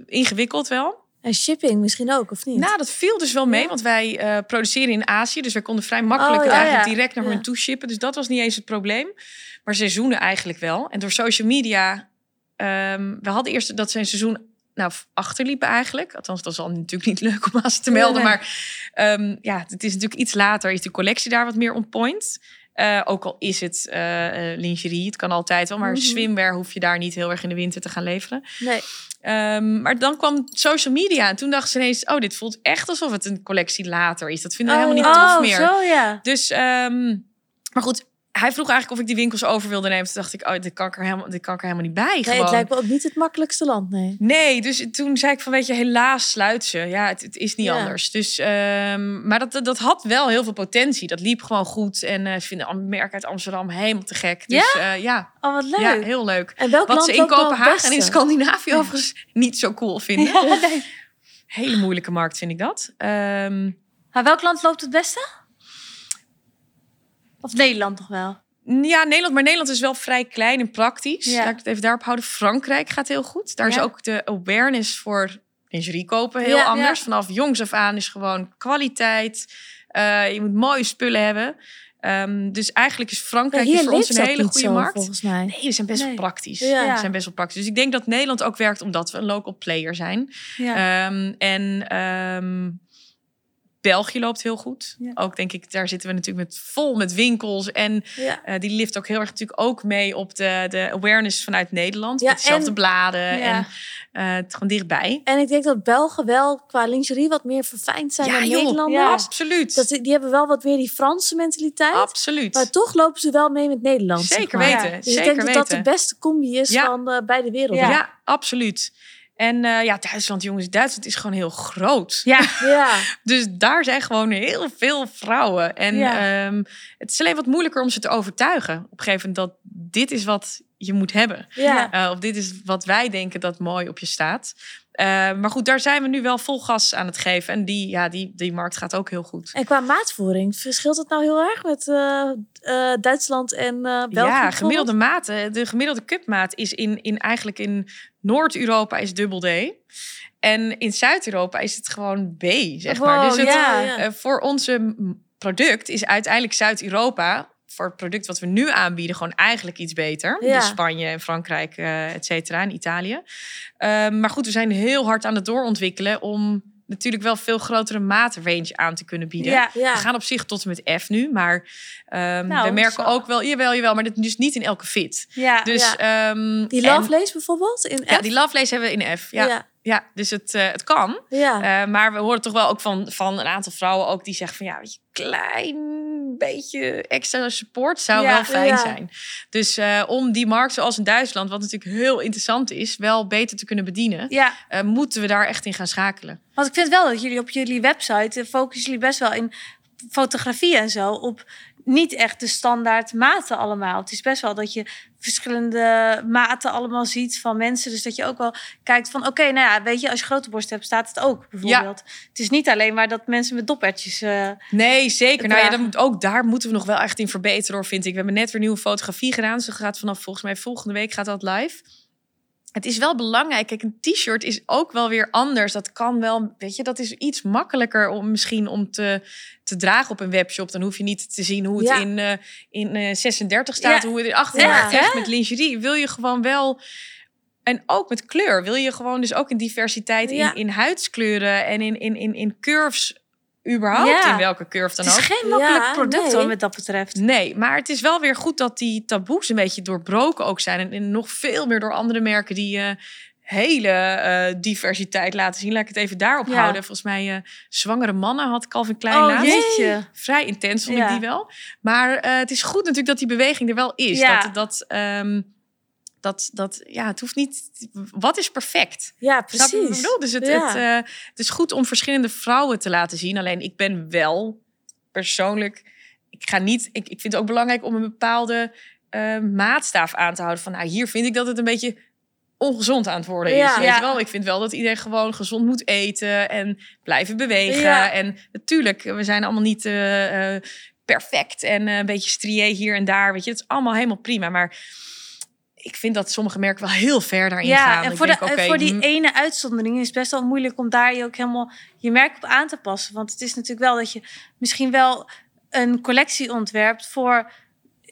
ingewikkeld wel. En shipping misschien ook, of niet? Nou, dat viel dus wel mee, Ja. want wij eh, produceren in Azië. Dus wij konden vrij makkelijk Oh, ja, eigenlijk ja. direct naar hun toe shippen. Dus dat was niet eens het probleem. Maar seizoenen eigenlijk wel. En door social media... ehm, we hadden eerst dat zijn seizoen nou, achterliepen eigenlijk. Althans, dat is al natuurlijk niet leuk om aan ze te melden. nee. Maar ehm, ja, het is natuurlijk iets later. Is de collectie daar wat meer on point. Eh, ook al is het eh, lingerie, het kan altijd wel. Maar swimwear hoef je daar niet heel erg in de winter te gaan leveren. Nee. Ehm, maar dan kwam social media en toen dachten ze ineens... oh, dit voelt echt alsof het een collectie later is. Dat vinden we Oh, helemaal niet ja. tof oh meer. zo ja. Dus, ehm, maar goed, hij vroeg eigenlijk of ik die winkels over wilde nemen. Toen dacht ik, oh, dit kan ik er helemaal, dit kan ik er helemaal niet bij. nee, gewoon. het lijkt me ook niet het makkelijkste land, nee. Nee, dus toen zei ik van, weet je, helaas sluit ze. Ja, het, het is niet Ja. anders. Dus, ehm, maar dat, dat, had wel heel veel potentie. Dat liep gewoon goed. En eh, ze vinden een merk uit Amsterdam helemaal te gek. Dus ja, ja, Oh, wat leuk. ja heel leuk. En welk Wat land ze in Kopenhagen en in? Scandinavië overigens niet zo cool vinden. Ja, nee. Hele moeilijke markt vind ik dat. Ehm, Maar welk land loopt het beste? Of Nederland nog wel? ja, Nederland. Maar Nederland is wel vrij klein en praktisch. Ja. Laat ik het even daarop houden. Frankrijk gaat heel goed. Daar is ook de awareness voor lingerie kopen heel Ja, anders. Vanaf jongs af aan is gewoon kwaliteit. Eh, je moet mooie spullen hebben. Ehm, dus eigenlijk is Frankrijk is voor ons een hele goede zo, markt. volgens mij. Nee, we zijn best Nee. wel praktisch. Ja. We zijn best wel praktisch. Dus ik denk dat Nederland ook werkt omdat we een local player zijn. Ja. Ehm, en ehm, België loopt heel goed. Ja. Ook denk ik, daar zitten we natuurlijk met, vol met winkels. En Ja. eh, die lift ook heel erg natuurlijk ook mee op de, de awareness vanuit Nederland. Ja, met dezelfde en- bladen en eh, het gewoon dichtbij. En ik denk dat Belgen wel qua lingerie wat meer verfijnd zijn Ja, dan joh. Nederlanders. Ja. Absoluut. Dat, die hebben wel wat meer die Franse mentaliteit. Absoluut. Maar toch lopen ze wel mee met Nederland. zeg Zeker maar. weten. Dus ik denk dat dat de beste combi is van eh, beide werelden. Ja. absoluut. En eh, ja, Duitsland, jongens, Duitsland is gewoon heel groot. ja. ja. Dus daar zijn gewoon heel veel vrouwen. En Ja. ehm, het is alleen wat moeilijker om ze te overtuigen. Op een gegeven moment dat dit is wat je moet hebben. ja. Eh, of dit is wat wij denken dat mooi op je staat. Eh, maar goed, daar zijn we nu wel vol gas aan het geven. En die, ja, die, die markt gaat ook heel goed. En qua maatvoering, verschilt het nou heel erg met eh, eh, Duitsland en België? ja, gemiddelde maten. De gemiddelde cupmaat is in, in eigenlijk in Noord-Europa is dubbel D. En in Zuid-Europa is het gewoon B, zeg maar. Dus het, ja. ja. voor onze product is uiteindelijk Zuid-Europa voor het product wat we nu aanbieden gewoon eigenlijk iets beter. Ja. Dus Spanje en Frankrijk, eh et cetera, en Italië. Ehm, maar goed, we zijn heel hard aan het doorontwikkelen om natuurlijk wel veel grotere maatrange aan te kunnen bieden. Ja. Ja. We gaan op zich tot en met F nu, maar ehm, Nou, we merken ook wel, jawel, jawel, maar dit dus niet in elke fit. Ja. Dus Ja. ehm, Die en- Lovelace bijvoorbeeld in ja, die Lovelace hebben we in F. Ja, Ja. Dus het, eh, het kan. Ja. Eh, maar we horen toch wel ook van, van een aantal vrouwen ook die zeggen van ja, weet je, klein beetje extra support zou Ja, wel fijn ja. zijn. Dus eh, om die markt zoals in Duitsland, wat natuurlijk heel interessant is, wel beter te kunnen bedienen, Ja, moeten we daar echt in gaan schakelen. want ik vind wel dat jullie op jullie website focussen jullie best wel in fotografie en zo op niet echt de standaard maten allemaal. Het is best wel dat je verschillende maten allemaal ziet van mensen. Dus dat je ook wel kijkt van oké, nou ja, weet je, als je grote borst hebt, staat het ook bijvoorbeeld. Het is niet alleen maar dat mensen met doppertjes. eh, Nee, zeker. Nou ja, dan moet, ook daar moeten we nog wel echt in verbeteren, hoor, vind ik. We hebben net weer nieuwe fotografie gedaan. Ze gaat vanaf volgens mij volgende week gaat dat live. Het is wel belangrijk. Kijk, een t-shirt is ook wel weer anders. Dat kan wel, weet je, dat is iets makkelijker om misschien om te, te dragen op een webshop. Dan hoef je niet te zien hoe het Ja. in, eh, in eh, 36 staat, Ja. hoe het in 18 Ja. echt met lingerie. Wil je gewoon wel. En ook met kleur wil je gewoon dus ook in diversiteit in, in huidskleuren en in, in, in, in curves. Überhaupt Ja. in welke curve dan het is ook. geen makkelijk Ja, product nee. hoor, wat dat betreft. Nee, maar het is wel weer goed dat die taboes een beetje doorbroken ook zijn. En, en nog veel meer door andere merken die eh, hele eh, diversiteit laten zien. Laat ik het even daarop Ja. houden. Volgens mij eh, zwangere mannen had Calvin Klein Oh laatst. jeetje. Vrij intens vond Ja. ik die wel. Maar eh, het is goed natuurlijk dat die beweging er wel is. Ja. Dat, dat, ehm, dat, dat, ja, het hoeft niet... Wat is perfect? Ja, precies. bedoel? Dus het, Ja. het, eh, het is goed om verschillende vrouwen te laten zien. Alleen ik ben wel persoonlijk... Ik ga niet... Ik, ik vind het ook belangrijk om een bepaalde eh, maatstaaf aan te houden. Van nou, hier vind ik dat het een beetje ongezond aan het worden is. Ja. Weet Ja. wel? Ik vind wel dat iedereen gewoon gezond moet eten en blijven bewegen. Ja. En natuurlijk, we zijn allemaal niet eh, perfect en een beetje strié hier en daar. Weet je, het is allemaal helemaal prima. Maar ik vind dat sommige merken wel heel ver daarin gaan. Ja, en voor, denk, de, oké, voor die mm, ene uitzondering is het best wel moeilijk om daar je ook helemaal je merk op aan te passen. Want het is natuurlijk wel dat je misschien wel een collectie ontwerpt voor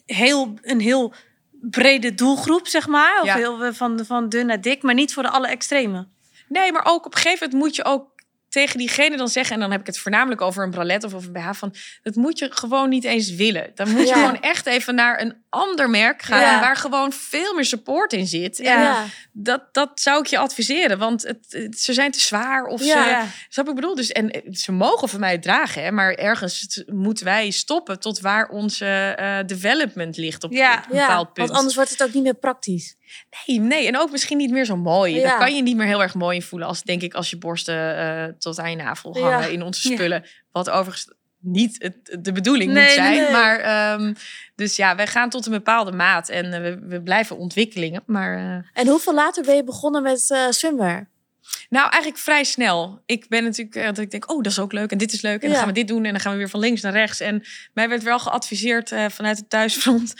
heel, een heel brede doelgroep, zeg maar. Of Ja. heel, van, van dun naar dik, maar niet voor de alle extreme. Nee, maar ook op een gegeven moment moet je ook tegen diegene dan zeggen... en dan heb ik het voornamelijk over een bralet of over een BH... van dat moet je gewoon niet eens willen. Dan moet je Ja. gewoon echt even naar een ander merk gaan... Ja. waar gewoon veel meer support in zit. Ja. En dat, dat zou ik je adviseren, want het, het- ze zijn te zwaar of ze... Snap ik bedoel? Dus, en eh, ze mogen van mij dragen, hè, maar ergens moeten wij stoppen... tot waar onze eh, development ligt op, op een Ja, bepaald punt. want anders wordt het ook niet meer praktisch. Nee, nee, en ook misschien niet meer zo mooi. Ja. Daar kan je niet meer heel erg mooi in voelen. Als denk ik als je borsten eh, tot aan je navel Ja. hangen in onze Ja. spullen. Wat overigens niet het, de bedoeling Nee, moet zijn. nee. Maar ehm, dus ja, wij gaan tot een bepaalde maat en eh, we, we blijven ontwikkelingen. Maar eh, En hoeveel later ben je begonnen met swimwear? nou, eigenlijk vrij snel. Ik ben natuurlijk dat ik denk, oh, dat is ook leuk en dit is leuk en dan gaan we dit doen en dan gaan we weer van links naar rechts. En mij werd wel geadviseerd vanuit het thuisfront.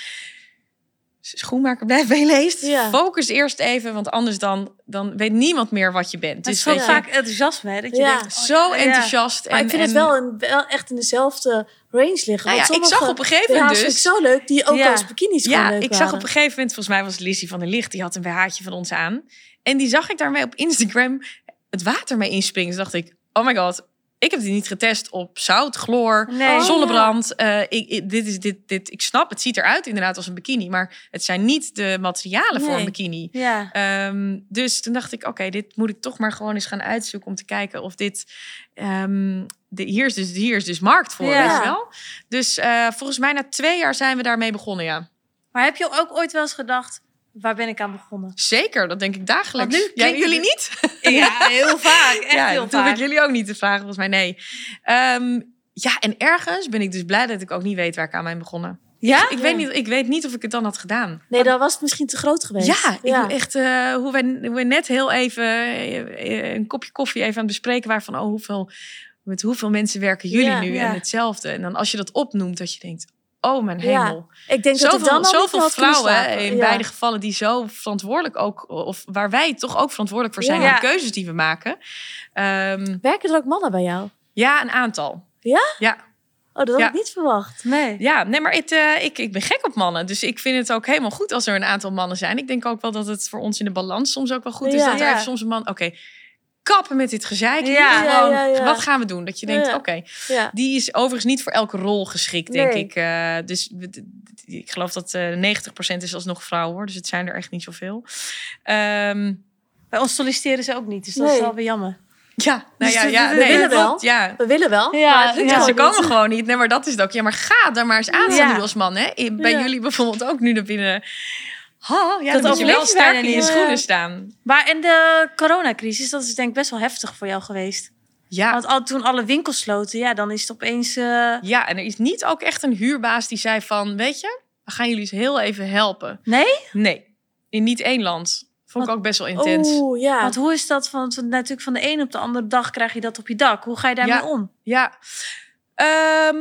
Schoenmaker, blijf bij leest. Ja. Focus eerst even, want anders dan, dan weet niemand meer wat je bent. Het is Dus zo weet je, vaak enthousiasme, hè, dat je Ja. denkt... oh, zo enthousiast. Maar en, ik vind het wel, een, wel echt in dezelfde range liggen. Nou ja, ik zag op een gegeven moment dus... ik zo leuk, die ook als bikinis Ja, ik zag op een gegeven moment, volgens mij was het Lizzie van der Licht, die had een BH'tje van ons aan. En die zag ik daarmee op Instagram het water mee inspringen. Dus dacht ik, oh my god, ik heb die niet getest op zout, chloor, Nee. Oh, zonnebrand. Eh, ik, ik- dit is, dit, dit, ik snap, het ziet eruit inderdaad als een bikini, maar het zijn niet de materialen voor een bikini. Ja. Ehm, dus toen dacht ik, oké, dit moet ik toch maar gewoon eens gaan uitzoeken om te kijken of dit. ehm, de, hier, is dus, hier is dus markt voor, Ja. weet je wel. Dus eh, volgens mij na twee jaar zijn we daarmee begonnen, ja. Maar heb je ook ooit wel eens gedacht, waar ben ik aan begonnen? Zeker, dat denk ik dagelijks. Nu Ja, klinkt jullie niet? Ja, heel vaak. Echt ja, heel dat hoef ik jullie ook niet te vragen, volgens mij nee. Ehm, ja, en ergens ben ik dus blij dat ik ook niet weet waar ik aan ben begonnen. Ja? Ik, weet niet, ik weet niet of ik het dan had gedaan. Nee, dan was het misschien te groot geweest. Ja, ik echt eh, hoe, wij, hoe wij net heel even eh, een kopje koffie even aan het bespreken waren van oh, hoeveel, met hoeveel mensen werken jullie Ja, nu en hetzelfde. En dan als je dat opnoemt, dat je denkt, oh mijn Ja. hemel. Ik denk dat ik dan Zoveel, zoveel vrouwen in Ja. beide gevallen die zo verantwoordelijk ook, of waar wij toch ook verantwoordelijk voor zijn Ja. de keuzes die we maken. Ehm, Werken er ook mannen bij jou? ja, een aantal. Ja? Ja, Oh, dat had Ja. ik niet verwacht. Nee. ja, nee, maar het, eh, ik, ik ben gek op mannen. Dus ik vind het ook helemaal goed als er een aantal mannen zijn. Ik denk ook wel dat het voor ons in de balans soms ook wel goed is. Ja. Dat er Ja. even soms een man, oké, kappen met dit gezeik. Ja. Gewoon, Ja, ja, ja. wat gaan we doen? Dat je denkt, Ja. oké, Ja. die is overigens niet voor elke rol geschikt, denk Nee. ik. Eh, dus ik geloof dat eh 90% is alsnog vrouw, hoor. Dus het zijn er echt niet zoveel. Ehm, Bij ons solliciteren ze ook niet, dus dat is wel weer jammer. Ja, nou Dus ja, we- ja we nee, willen wel. klopt, Ja. We willen wel, Ja, maar het lukt ja, Ja, ze komen niet. gewoon niet. Nee, maar dat is het ook. Ja, maar ga daar maar eens aan staan Ja. nu als man. Hè? Bij Ja. jullie bijvoorbeeld ook nu naar binnen. Ha, ja, Dat dat je wel bijna sterk in je schoenen Ja. staan. Maar en de coronacrisis, dat is denk ik best wel heftig voor jou geweest. Ja, Want al, toen alle winkels sloten, ja, dan is het opeens... eh, ja, en er is niet ook echt een huurbaas die zei van... Weet je, we gaan jullie eens heel even helpen. Nee? Nee, in niet één land. Vond ik ook best wel intens. Oeh, ja. Want hoe is dat? van want natuurlijk van de ene op de andere dag krijg je dat op je dak. Hoe ga je daarmee Ja. om? Ja. Ehm,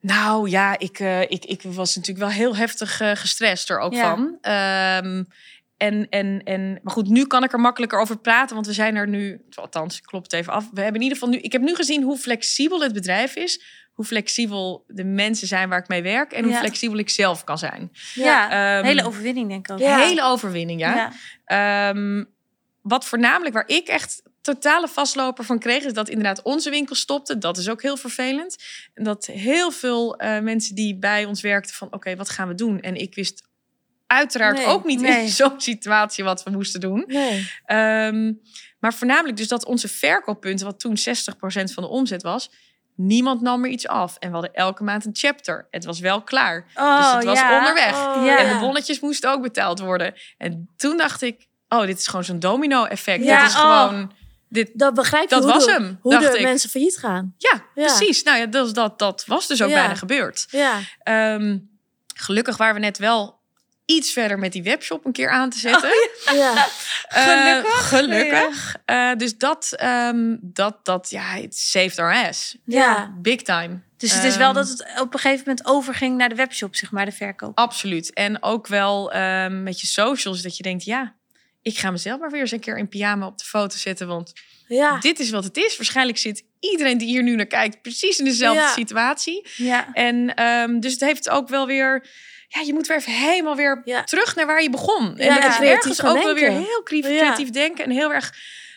nou ja, ik, eh, ik, ik was natuurlijk wel heel heftig eh, gestrest er ook Ja. van. Ehm, en, en, en, maar goed, nu kan ik er makkelijker over praten, want we zijn er nu, althans, ik klop het even af. We hebben in ieder geval nu, ik heb nu gezien hoe flexibel het bedrijf is, hoe flexibel de mensen zijn waar ik mee werk en hoe Ja. flexibel ik zelf kan zijn. Ja, Ehm, een hele overwinning denk ik ook. Ja. Hele overwinning, ja. Ehm, wat voornamelijk waar ik echt totale vastloper van kreeg, is dat inderdaad onze winkel stopte. Dat is ook heel vervelend. En dat heel veel eh, mensen die bij ons werkten van oké, wat gaan we doen? En ik wist uiteraard Nee, ook niet nee. in zo'n situatie wat we moesten doen. Nee. Ehm, maar voornamelijk dus dat onze verkooppunten, wat toen 60% van de omzet was, niemand nam er iets af. En we hadden elke maand een chapter. Het was wel klaar. Oh, dus het was ja. onderweg. Oh, Ja. En de bonnetjes moesten ook betaald worden. En toen dacht ik, oh, dit is gewoon zo'n domino-effect. Ja, dit is oh. gewoon... Dit, Dat begrijp je Dat hoe was de, hem, hoe dacht de ik. mensen failliet gaan. ja, Ja. precies. Nou ja, dat, dat, dat was dus ook Ja. bijna gebeurd. Ja. Ehm, gelukkig waren we net wel iets verder met die webshop een keer aan te zetten. Ja. Eh, Gelukkig. gelukkig. Eh, dus dat, ehm, dat, dat, ja, it saved our ass. Ja. Big time. Dus het is wel Ehm, dat het op een gegeven moment overging naar de webshop, zeg maar, de verkoop. Absoluut. En ook wel met je socials, dat je denkt, ja, ik ga mezelf maar weer eens een keer in pyjama op de foto zetten. Want Ja. dit is wat het is. Waarschijnlijk zit iedereen die hier nu naar kijkt precies in dezelfde Ja. situatie. Ja. En dus dus het heeft ook wel weer. Ja, je moet weer even helemaal weer terug naar waar je begon. En dat is ergens ook wel weer heel creatief denken. En heel erg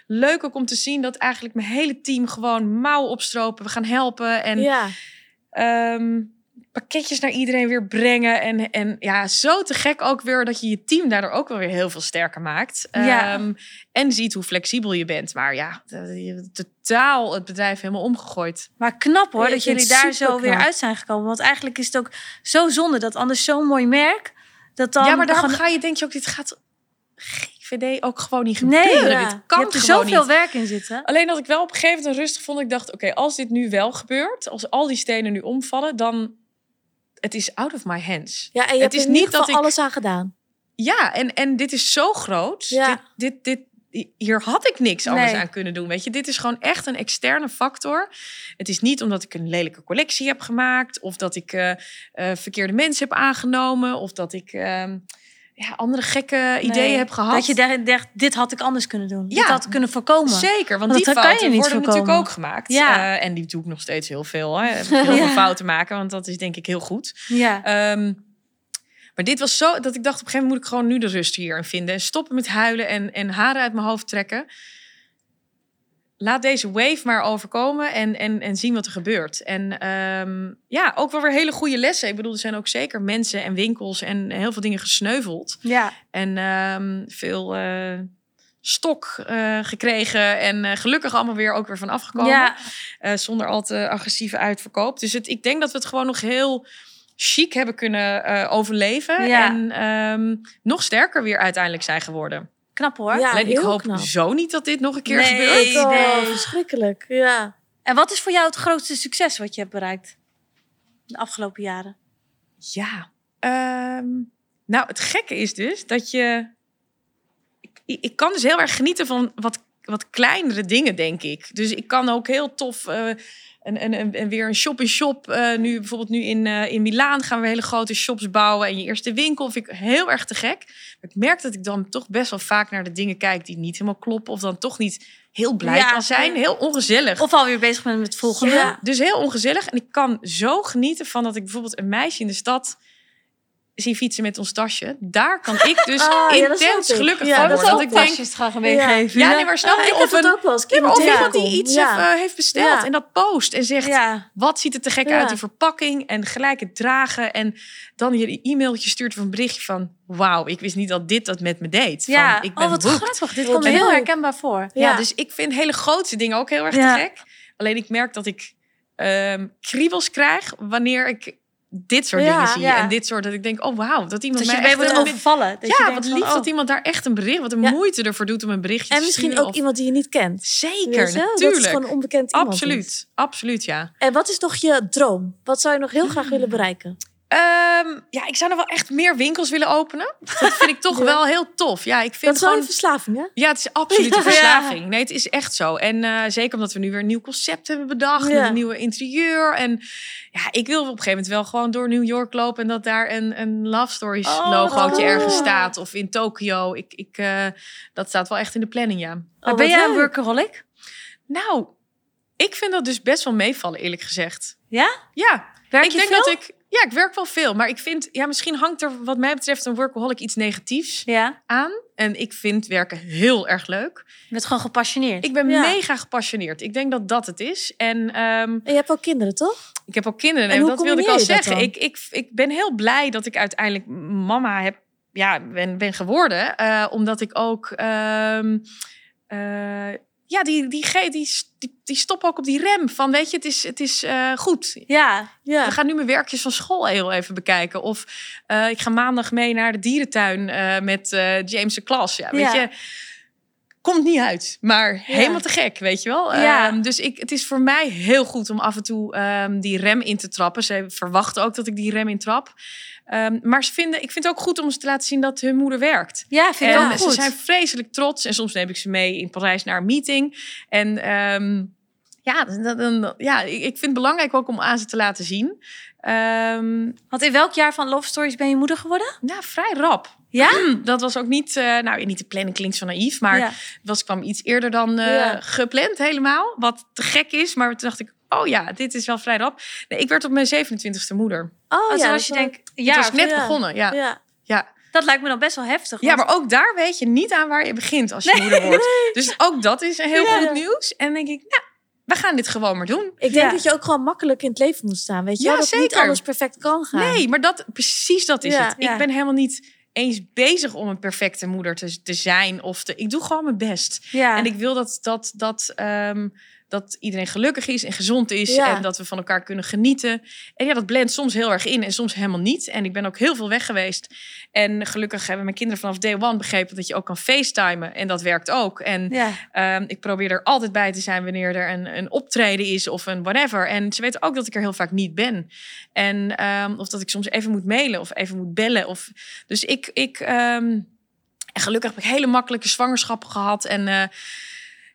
leuk ook om te zien dat eigenlijk mijn hele team gewoon mouw opstropen. We gaan helpen. En ja. Pakketjes naar iedereen weer brengen. En, en ja, zo te gek ook weer dat je je team daardoor ook wel weer heel veel sterker maakt. Ja. Ehm, en ziet hoe flexibel je bent. Maar ja, de- je hebt totaal het bedrijf helemaal omgegooid. Maar knap hoor, Ja, dat jullie daar zo weer uit zijn gekomen. Want eigenlijk is het ook zo zonde dat anders zo'n mooi merk... Dat dan ja, maar gewoon- ga je denk je ook, dit gaat GVD ook gewoon niet Nee, gebeuren. ja. Dit je kan hebt er zoveel niet. werk in zitten. Alleen dat ik wel op een gegeven moment rustig vond. Ik dacht, oké, als dit nu wel gebeurt, als al die stenen nu omvallen, dan het is out of my hands. ja, en je Het hebt is niet dat ik- alles aan gedaan. Ja, en, en dit is zo groot. Ja. Dit, dit, dit, hier had ik niks anders Nee. aan kunnen doen. Weet je, dit is gewoon echt een externe factor. Het is niet omdat ik een lelijke collectie heb gemaakt, of dat ik eh, eh, verkeerde mensen heb aangenomen, of dat ik ehm, ja, andere gekke ideeën heb gehad. Dat je dacht, dacht, dit had ik anders kunnen doen. Ja. dit had ik kunnen voorkomen. Zeker, want, Want die dat kan je fouten niet worden voorkomen. natuurlijk ook gemaakt. Ja. Eh, en die doe ik nog steeds heel veel. Hè. Heel Ja. veel fouten maken, want dat is denk ik heel goed. Ja. Ehm, maar dit was zo dat ik dacht op een gegeven moment moet ik gewoon nu de rust hierin vinden. En stoppen met huilen en, en haren uit mijn hoofd trekken. Laat deze wave maar overkomen en, en, en zien wat er gebeurt. En ehm, ja, ook wel weer hele goede lessen. Ik bedoel, er zijn ook zeker mensen en winkels en heel veel dingen gesneuveld. ja. En ehm, veel eh, stok eh, gekregen. En eh, gelukkig allemaal weer ook weer van afgekomen. Ja. Zonder al te agressieve uitverkoop. Dus het, ik denk dat we het gewoon nog heel chic hebben kunnen overleven. Ja. En ehm, nog sterker weer uiteindelijk zijn geworden. Knap hoor. Ja. Alleen ik hoop knap. zo niet dat dit nog een keer Nee. gebeurt. Oh, nee. verschrikkelijk. Ja. En wat is voor jou het grootste succes wat je hebt bereikt? De afgelopen jaren. Ja. ehm, nou, het gekke is dus dat je... Ik, ik kan dus heel erg genieten van wat, wat kleinere dingen, denk ik. Dus ik kan ook heel tof... eh, en, en, en, en weer een shop-in-shop. eh, nu bijvoorbeeld nu in, eh, in Milaan gaan we hele grote shops bouwen. En je eerste winkel vind ik heel erg te gek. Maar ik merk dat ik dan toch best wel vaak naar de dingen kijk die niet helemaal kloppen. Of dan toch niet heel blij Ja. kan zijn. Heel ongezellig. Of alweer bezig bent met het volgende. Ja. Dus heel ongezellig. En ik kan zo genieten van dat ik bijvoorbeeld een meisje in de stad zie fietsen met ons tasje. Daar kan ik dus Ah, ja, intens gelukkig Ja, van dat worden. Dat ik denk, graag Ja. meegeven. ja, nee, maar snap Ja, je? ik Of het een, ook wel eens. ja, maar of iemand die iets Ja. heeft, eh, heeft besteld Ja. en dat post en zegt... Ja. Wat ziet er te gek Ja. uit, die verpakking en gelijk het dragen. En dan je e-mailtje stuurt of een berichtje van... Wauw, ik wist niet dat dit dat met me deed. Van, Ja, ik ben oh wat hooked. grappig. Dit komt heel herkenbaar voor. Ja. Ja. dus ik vind hele grote dingen ook heel erg Ja. te gek. Alleen ik merk dat ik ehm kriebels krijg wanneer ik dit soort Ja, dingen zie. ja. En dit soort dat ik denk, oh wauw, dat iemand Dat je mij wordt een- overvallen. Dat je ja, denkt wat van, lief oh. dat iemand daar echt een bericht, wat een Ja. moeite ervoor doet om een berichtje En te misschien sturen. ook of- iemand die je niet kent. Zeker, je? Dat is natuurlijk. gewoon een onbekend iemand. Absoluut, absoluut, ja. En wat is nog je droom? Wat zou je nog heel graag willen bereiken? Ehm, ja, ik zou nog wel echt meer winkels willen openen. Dat vind ik toch Ja. wel heel tof. Ja, ik vind Dat is wel gewoon... een verslaving, hè? Ja, het is absoluut een verslaving. Nee, het is echt zo. En eh, zeker omdat we nu weer een nieuw concept hebben bedacht. Ja. Met een nieuwe interieur. En ja, ik wil op een gegeven moment wel gewoon door New York lopen. En dat daar een, een Love Stories Oh, logootje ergens staat. Of in Tokio. Ik, ik, eh, dat staat wel echt in de planning, ja. Maar Oh, ben jij een workaholic? Nou, ik vind dat dus best wel meevallen, eerlijk gezegd. Ja? Ja, Werk ik je denk veel? dat ik... Ja, ik werk wel veel. Maar ik vind, ja, misschien hangt er wat mij betreft een workaholic iets negatiefs Ja. aan. En ik vind werken heel erg leuk. Je bent gewoon gepassioneerd. Ik ben Ja. mega gepassioneerd. Ik denk dat dat het is. En En je hebt ook kinderen, toch? ik heb ook kinderen. En dat wilde ik al zeggen. Ik, ik, ik ben heel blij dat ik uiteindelijk mama heb, ja, ben, ben geworden. eh, omdat ik ook. ehm, eh, ja, die, die, die, die, die stop ook op die rem van, weet je, het is, het is eh, goed. Ja. Ja. We gaan nu mijn werkjes van school heel even bekijken. Of eh, ik ga maandag mee naar de dierentuin eh, met James' klas. Ja, weet Ja. je, komt niet uit. Maar helemaal te gek, weet je wel. Ja. Ehm, dus ik, het is voor mij heel goed om af en toe ehm, die rem in te trappen. Ze verwachten ook dat ik die rem intrap. Ehm maar ze vinden, ik vind het ook goed om ze te laten zien dat hun moeder werkt. Ja, vind ik En ook ze goed. zijn vreselijk trots. En soms neem ik ze mee in Parijs naar een meeting. En ehm, ja, dan, dan- ja, ik vind het belangrijk ook om aan ze te laten zien. Want in welk jaar van Love Stories ben je moeder geworden? nou, vrij rap. Ja? Dat was ook niet, eh, nou niet de planning klinkt zo naïef, maar Ja. het was, kwam iets eerder dan eh, Ja. gepland helemaal. Wat te gek is, maar toen dacht ik, oh ja, dit is wel vrij rap. Nee, ik werd op mijn 27e moeder. Oh, ja, zoals dat je is denkt, Ja, het was net ja. begonnen, ja. Ja. ja. dat lijkt me dan best wel heftig. Ja, maar ook daar weet je niet aan waar je begint als je moeder wordt. Dus ook dat is een heel goed nieuws. En denk ik, nou, we gaan dit gewoon maar doen. Ik denk Ja. dat je ook gewoon makkelijk in het leven moet staan. Weet je Ja? Dat niet zeker. alles perfect kan gaan. Nee, maar dat, precies dat is Ja, het. Ik ben helemaal niet eens bezig om een perfecte moeder te, te zijn. Of te, ik doe gewoon mijn best. ja. En ik wil dat, dat, dat, ehm, dat iedereen gelukkig is en gezond is. Ja. En dat we van elkaar kunnen genieten. En ja, dat blendt soms heel erg in en soms helemaal niet. En ik ben ook heel veel weg geweest. En gelukkig hebben mijn kinderen vanaf day one begrepen dat je ook kan facetimen. En dat werkt ook. En ja. Ehm, ik probeer er altijd bij te zijn wanneer er een, een optreden is of een whatever. En ze weten ook dat ik er heel vaak niet ben. En ehm, of dat ik soms even moet mailen of even moet bellen. Of, dus ik, ik ehm, en gelukkig heb ik hele makkelijke zwangerschappen gehad. En eh,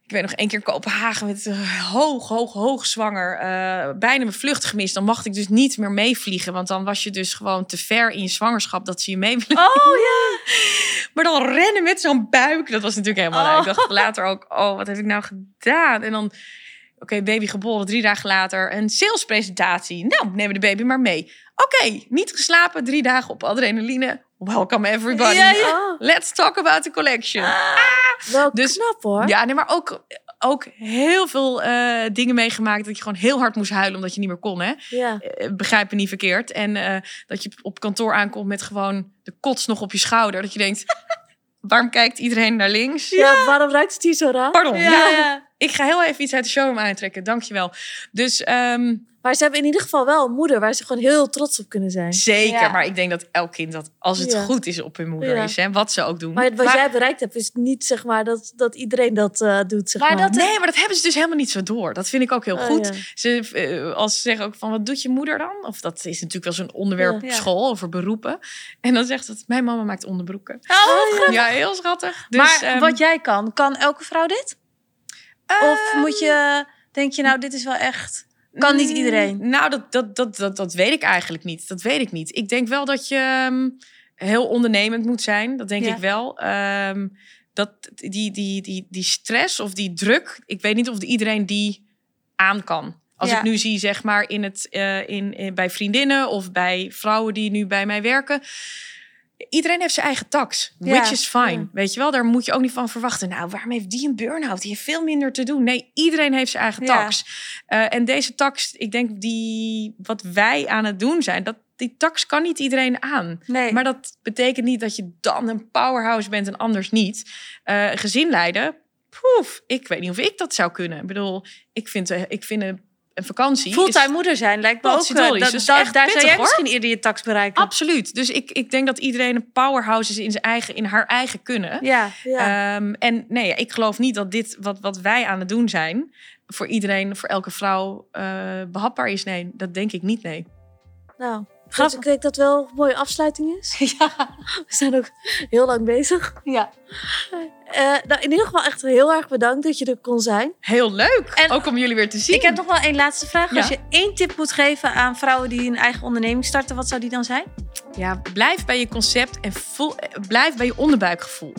ik weet nog één keer in Kopenhagen met eh, hoog, hoog, hoog zwanger. eh, bijna mijn vlucht gemist. Dan mocht ik dus niet meer meevliegen. Want dan was je dus gewoon te ver in je zwangerschap dat ze je mee willen Oh ja. maar dan rennen met zo'n buik, dat was natuurlijk helemaal Oh. leuk. Ik dacht later ook, oh, wat heb ik nou gedaan? En dan, oké, baby geboren, drie dagen later, een salespresentatie. Nou, nemen de baby maar mee. Oké, niet geslapen, drie dagen op adrenaline. Welcome everybody. Ja, ja. Let's talk about the collection. wel Dus- knap hoor. Ja, nee, maar ook, ook heel veel eh, dingen meegemaakt dat je gewoon heel hard moest huilen omdat je niet meer kon, hè? Ja. Eh, begrijp me niet verkeerd. En eh, dat je op kantoor aankomt met gewoon de kots nog op je schouder. Dat je denkt, waarom kijkt iedereen naar links? Ja, waarom ruikt het hier zo raar? Pardon. Ja. Ik ga heel even iets uit de showroom aantrekken. Dankjewel. Dus ehm, Maar ze hebben in ieder geval wel een moeder waar ze gewoon heel trots op kunnen zijn. zeker. Ja. Maar ik denk dat elk kind dat, als het Ja. goed is, op hun moeder Ja. is. Hè, wat ze ook doen. Maar wat Maar- jij bereikt hebt, is niet zeg maar dat, dat iedereen dat eh, doet. Zeg Maar maar, dat- Nee, maar dat hebben ze dus helemaal niet zo door. Dat vind ik ook heel Oh, goed. ja. Ze, eh, als ze zeggen ook van, wat doet je moeder dan? Of dat is natuurlijk wel zo'n onderwerp Ja. op school over beroepen. En dan zegt het, mijn mama maakt onderbroeken. Oh, Ja, heel schattig. Dus, maar ehm, wat jij kan, kan elke vrouw dit? Of ehm, moet je, denk je nou, dit is wel echt... Kan niet Mm, iedereen? Nou, dat, dat, dat, dat, dat weet ik eigenlijk niet. Dat weet ik niet. Ik denk wel dat je ehm, heel ondernemend moet zijn. Dat denk Ja. ik wel. Ehm, dat die, die, die, die stress of die druk, ik weet niet of iedereen die aan kan. Als Ja. ik nu zie, zeg maar, in het, eh, in, in, bij vriendinnen of bij vrouwen die nu bij mij werken. Iedereen heeft zijn eigen tax, Ja. which is fine. Ja. Weet je wel, daar moet je ook niet van verwachten. Nou, waarom heeft die een burn-out? Die heeft veel minder te doen. Nee, iedereen heeft zijn eigen Ja. tax. Eh, en deze tax, ik denk die, wat wij aan het doen zijn, dat die tax kan niet iedereen aan. Nee. Maar dat betekent niet dat je dan een powerhouse bent en anders niet. Eh gezin leiden, poef, ik weet niet of ik dat zou kunnen. Ik bedoel, ik vind, eh, ik vind een, een vakantie... Fulltime is- moeder zijn lijkt me ook... Potverdorie, eh, dat- dus echt daar zou pittig, jij hoor. misschien eerder je tax bereiken. Absoluut. Dus ik, ik denk dat iedereen een powerhouse is in, zijn eigen, in haar eigen kunnen. Ja. Ja. Ehm, en nee, ik geloof niet dat dit wat, wat wij aan het doen zijn... voor iedereen, voor elke vrouw eh, behapbaar is. Nee, dat denk ik niet, nee. nou, dus Grappig. ik denk dat wel een mooie afsluiting is. ja. We zijn ook heel lang bezig. ja. Eh, nou, in ieder geval echt heel erg bedankt dat je er kon zijn. Heel leuk. En- ook om jullie weer te zien. Ik heb nog wel één laatste vraag. Als je één tip moet geven aan vrouwen die een eigen onderneming starten, wat zou die dan zijn? Ja, blijf bij je concept en voel, blijf bij je onderbuikgevoel.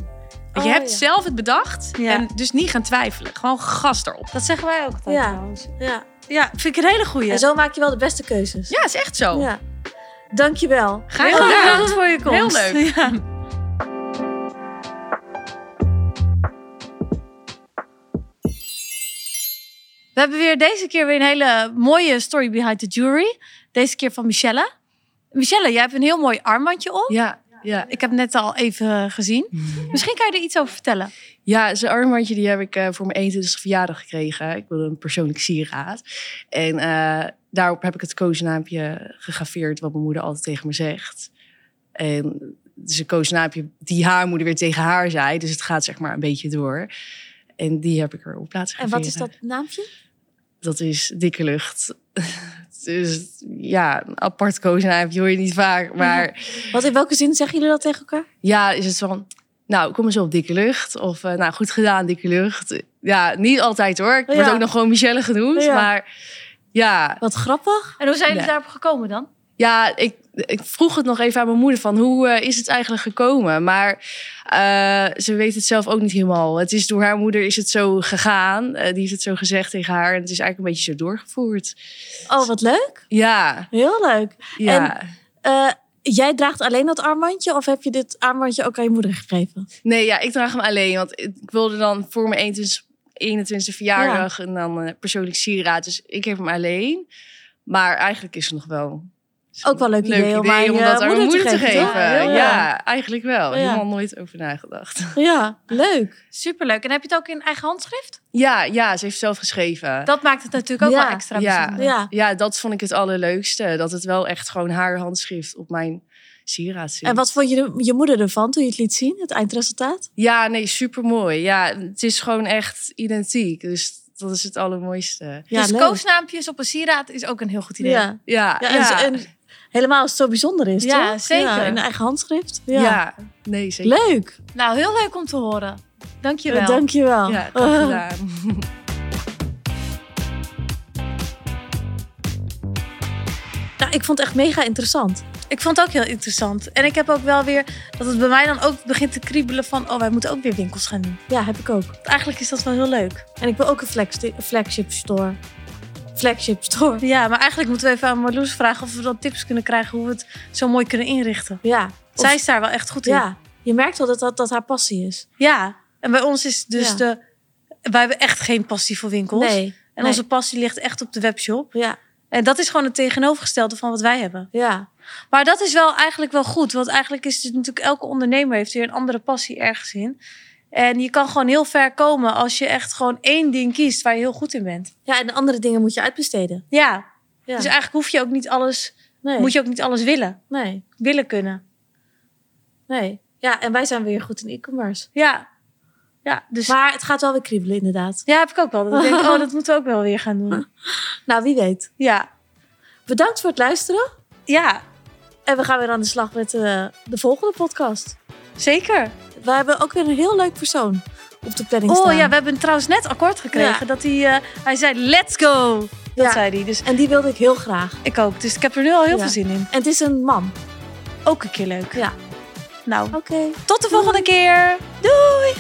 Je Oh, hebt ja. zelf het bedacht Ja. en dus niet gaan twijfelen. Gewoon gas erop. Dat zeggen wij ook altijd Ja. trouwens. Ja. Ja, vind ik een hele goeie. En zo maak je wel de beste keuzes. Ja, is echt zo. Ja. Dankjewel. Graag Heel gedaan. bedankt voor je komst. Heel leuk. Ja. We hebben weer deze keer weer een hele mooie story behind the jury. Deze keer van Michelle. Michelle, jij hebt een heel mooi armbandje op. Ja, ja. Ik heb het net al even gezien. Misschien kan je er iets over vertellen. Ja, zo'n armbandje die heb ik eh, voor mijn 21ste verjaardag gekregen. Ik wilde een persoonlijk sieraad. En eh, daarop heb ik het koosnaampje gegraveerd wat mijn moeder altijd tegen me zegt. En dus een koosnaampje die haar moeder weer tegen haar zei. Dus het gaat zeg maar een beetje door. En die heb ik erop laten En wat is dat naampje? Dat is dikke lucht. dus ja, een apart koosnaampje hoor je niet vaak. Maar Wat in welke zin zeggen jullie dat tegen elkaar? Ja, is het van, nou, kom eens op dikke lucht. Of, eh, nou, goed gedaan, dikke lucht. Ja, niet altijd hoor. Ik word Ja. ook nog gewoon Michelle genoemd. Ja. Maar ja, Wat grappig. En hoe zijn jullie daarop gekomen dan? ja ik, ik vroeg het nog even aan mijn moeder van, hoe eh, is het eigenlijk gekomen? Maar eh, ze weet het zelf ook niet helemaal. Het is door haar moeder is het zo gegaan. Eh, die heeft het zo gezegd tegen haar. En het is eigenlijk een beetje zo doorgevoerd. Oh, wat leuk. Ja, Heel leuk. ja. Eh, jij draagt alleen dat armbandje of heb je dit armbandje ook aan je moeder gegeven? Nee, ja, ik draag hem alleen. Want ik wilde dan voor mijn 21 21e verjaardag en dan eh, persoonlijk sieraad. Dus ik heb hem alleen. Maar eigenlijk is het nog wel... Ook wel een leuk, idee, om aan dat aan mijn moeder te geven. Ja, Heel leuk. eigenlijk wel. Ja. Helemaal nooit over nagedacht. Ja, leuk. Superleuk. En heb je het ook in eigen handschrift? Ja, ja, ze heeft zelf geschreven. Dat maakt het natuurlijk ook Ja. wel extra Ja. bijzonder. Ja. Ja, dat vond ik het allerleukste. Dat het wel echt gewoon haar handschrift op mijn sieraad zit. En wat vond je, de- je moeder ervan toen je het liet zien, het eindresultaat? Ja, nee, supermooi. Ja, het is gewoon echt identiek. Dus dat is het allermooiste. Ja, dus leuk. koosnaampjes op een sieraad is ook een heel goed idee. Ja. Ja, Ja, en helemaal als het zo bijzonder is, Ja, toch? zeker. in eigen handschrift. ja. Ja. nee, zeker. Leuk. Nou, heel leuk om te horen. Dankjewel. Eh, Dankjewel. Ja, graag gedaan. Nou, ik vond het echt mega interessant. Ik vond het ook heel interessant. En ik heb ook wel weer dat het bij mij dan ook begint te kriebelen van... oh, wij moeten ook weer winkels gaan doen. Ja, heb ik ook. Eigenlijk is dat wel heel leuk. En ik wil ook een flagship store. Flagship store. Ja, maar eigenlijk moeten we even aan Marloes vragen... of we dan tips kunnen krijgen hoe we het zo mooi kunnen inrichten. Ja. Of- Zij is daar wel echt goed in. ja. Je merkt wel dat dat, dat haar passie is. Ja. En bij ons is dus Ja. de... Wij hebben echt geen passie voor winkels. Nee. En nee. onze passie ligt echt op de webshop. Ja. En dat is gewoon het tegenovergestelde van wat wij hebben. Ja. Maar dat is wel eigenlijk wel goed. Want eigenlijk is het natuurlijk elke ondernemer heeft weer een andere passie ergens in. En je kan gewoon heel ver komen als je echt gewoon één ding kiest waar je heel goed in bent. Ja, en de andere dingen moet je uitbesteden. Ja. Ja. Dus eigenlijk hoef je ook niet alles, nee. moet je ook niet alles willen. Nee. Willen kunnen. Nee. Ja, en wij zijn weer goed in e-commerce. Ja. Ja, dus Maar het gaat wel weer kriebelen, inderdaad. ja, heb ik ook wel. Dat ik denk, oh, dat moeten we ook wel weer gaan doen. Nou, wie weet. Ja. Bedankt voor het luisteren. Ja, En we gaan weer aan de slag met eh, de volgende podcast. zeker. We hebben ook weer een heel leuk persoon op de planning Oh staan. ja, we hebben trouwens net akkoord gekregen dat hij, eh, hij zei let's go. Dat Ja. zei hij. Dus En die wilde ik heel graag. ik ook. Dus ik heb er nu al heel veel zin in. En het is een man. Ook een keer leuk. Ja. Nou, Oké. tot de volgende keer. Doei!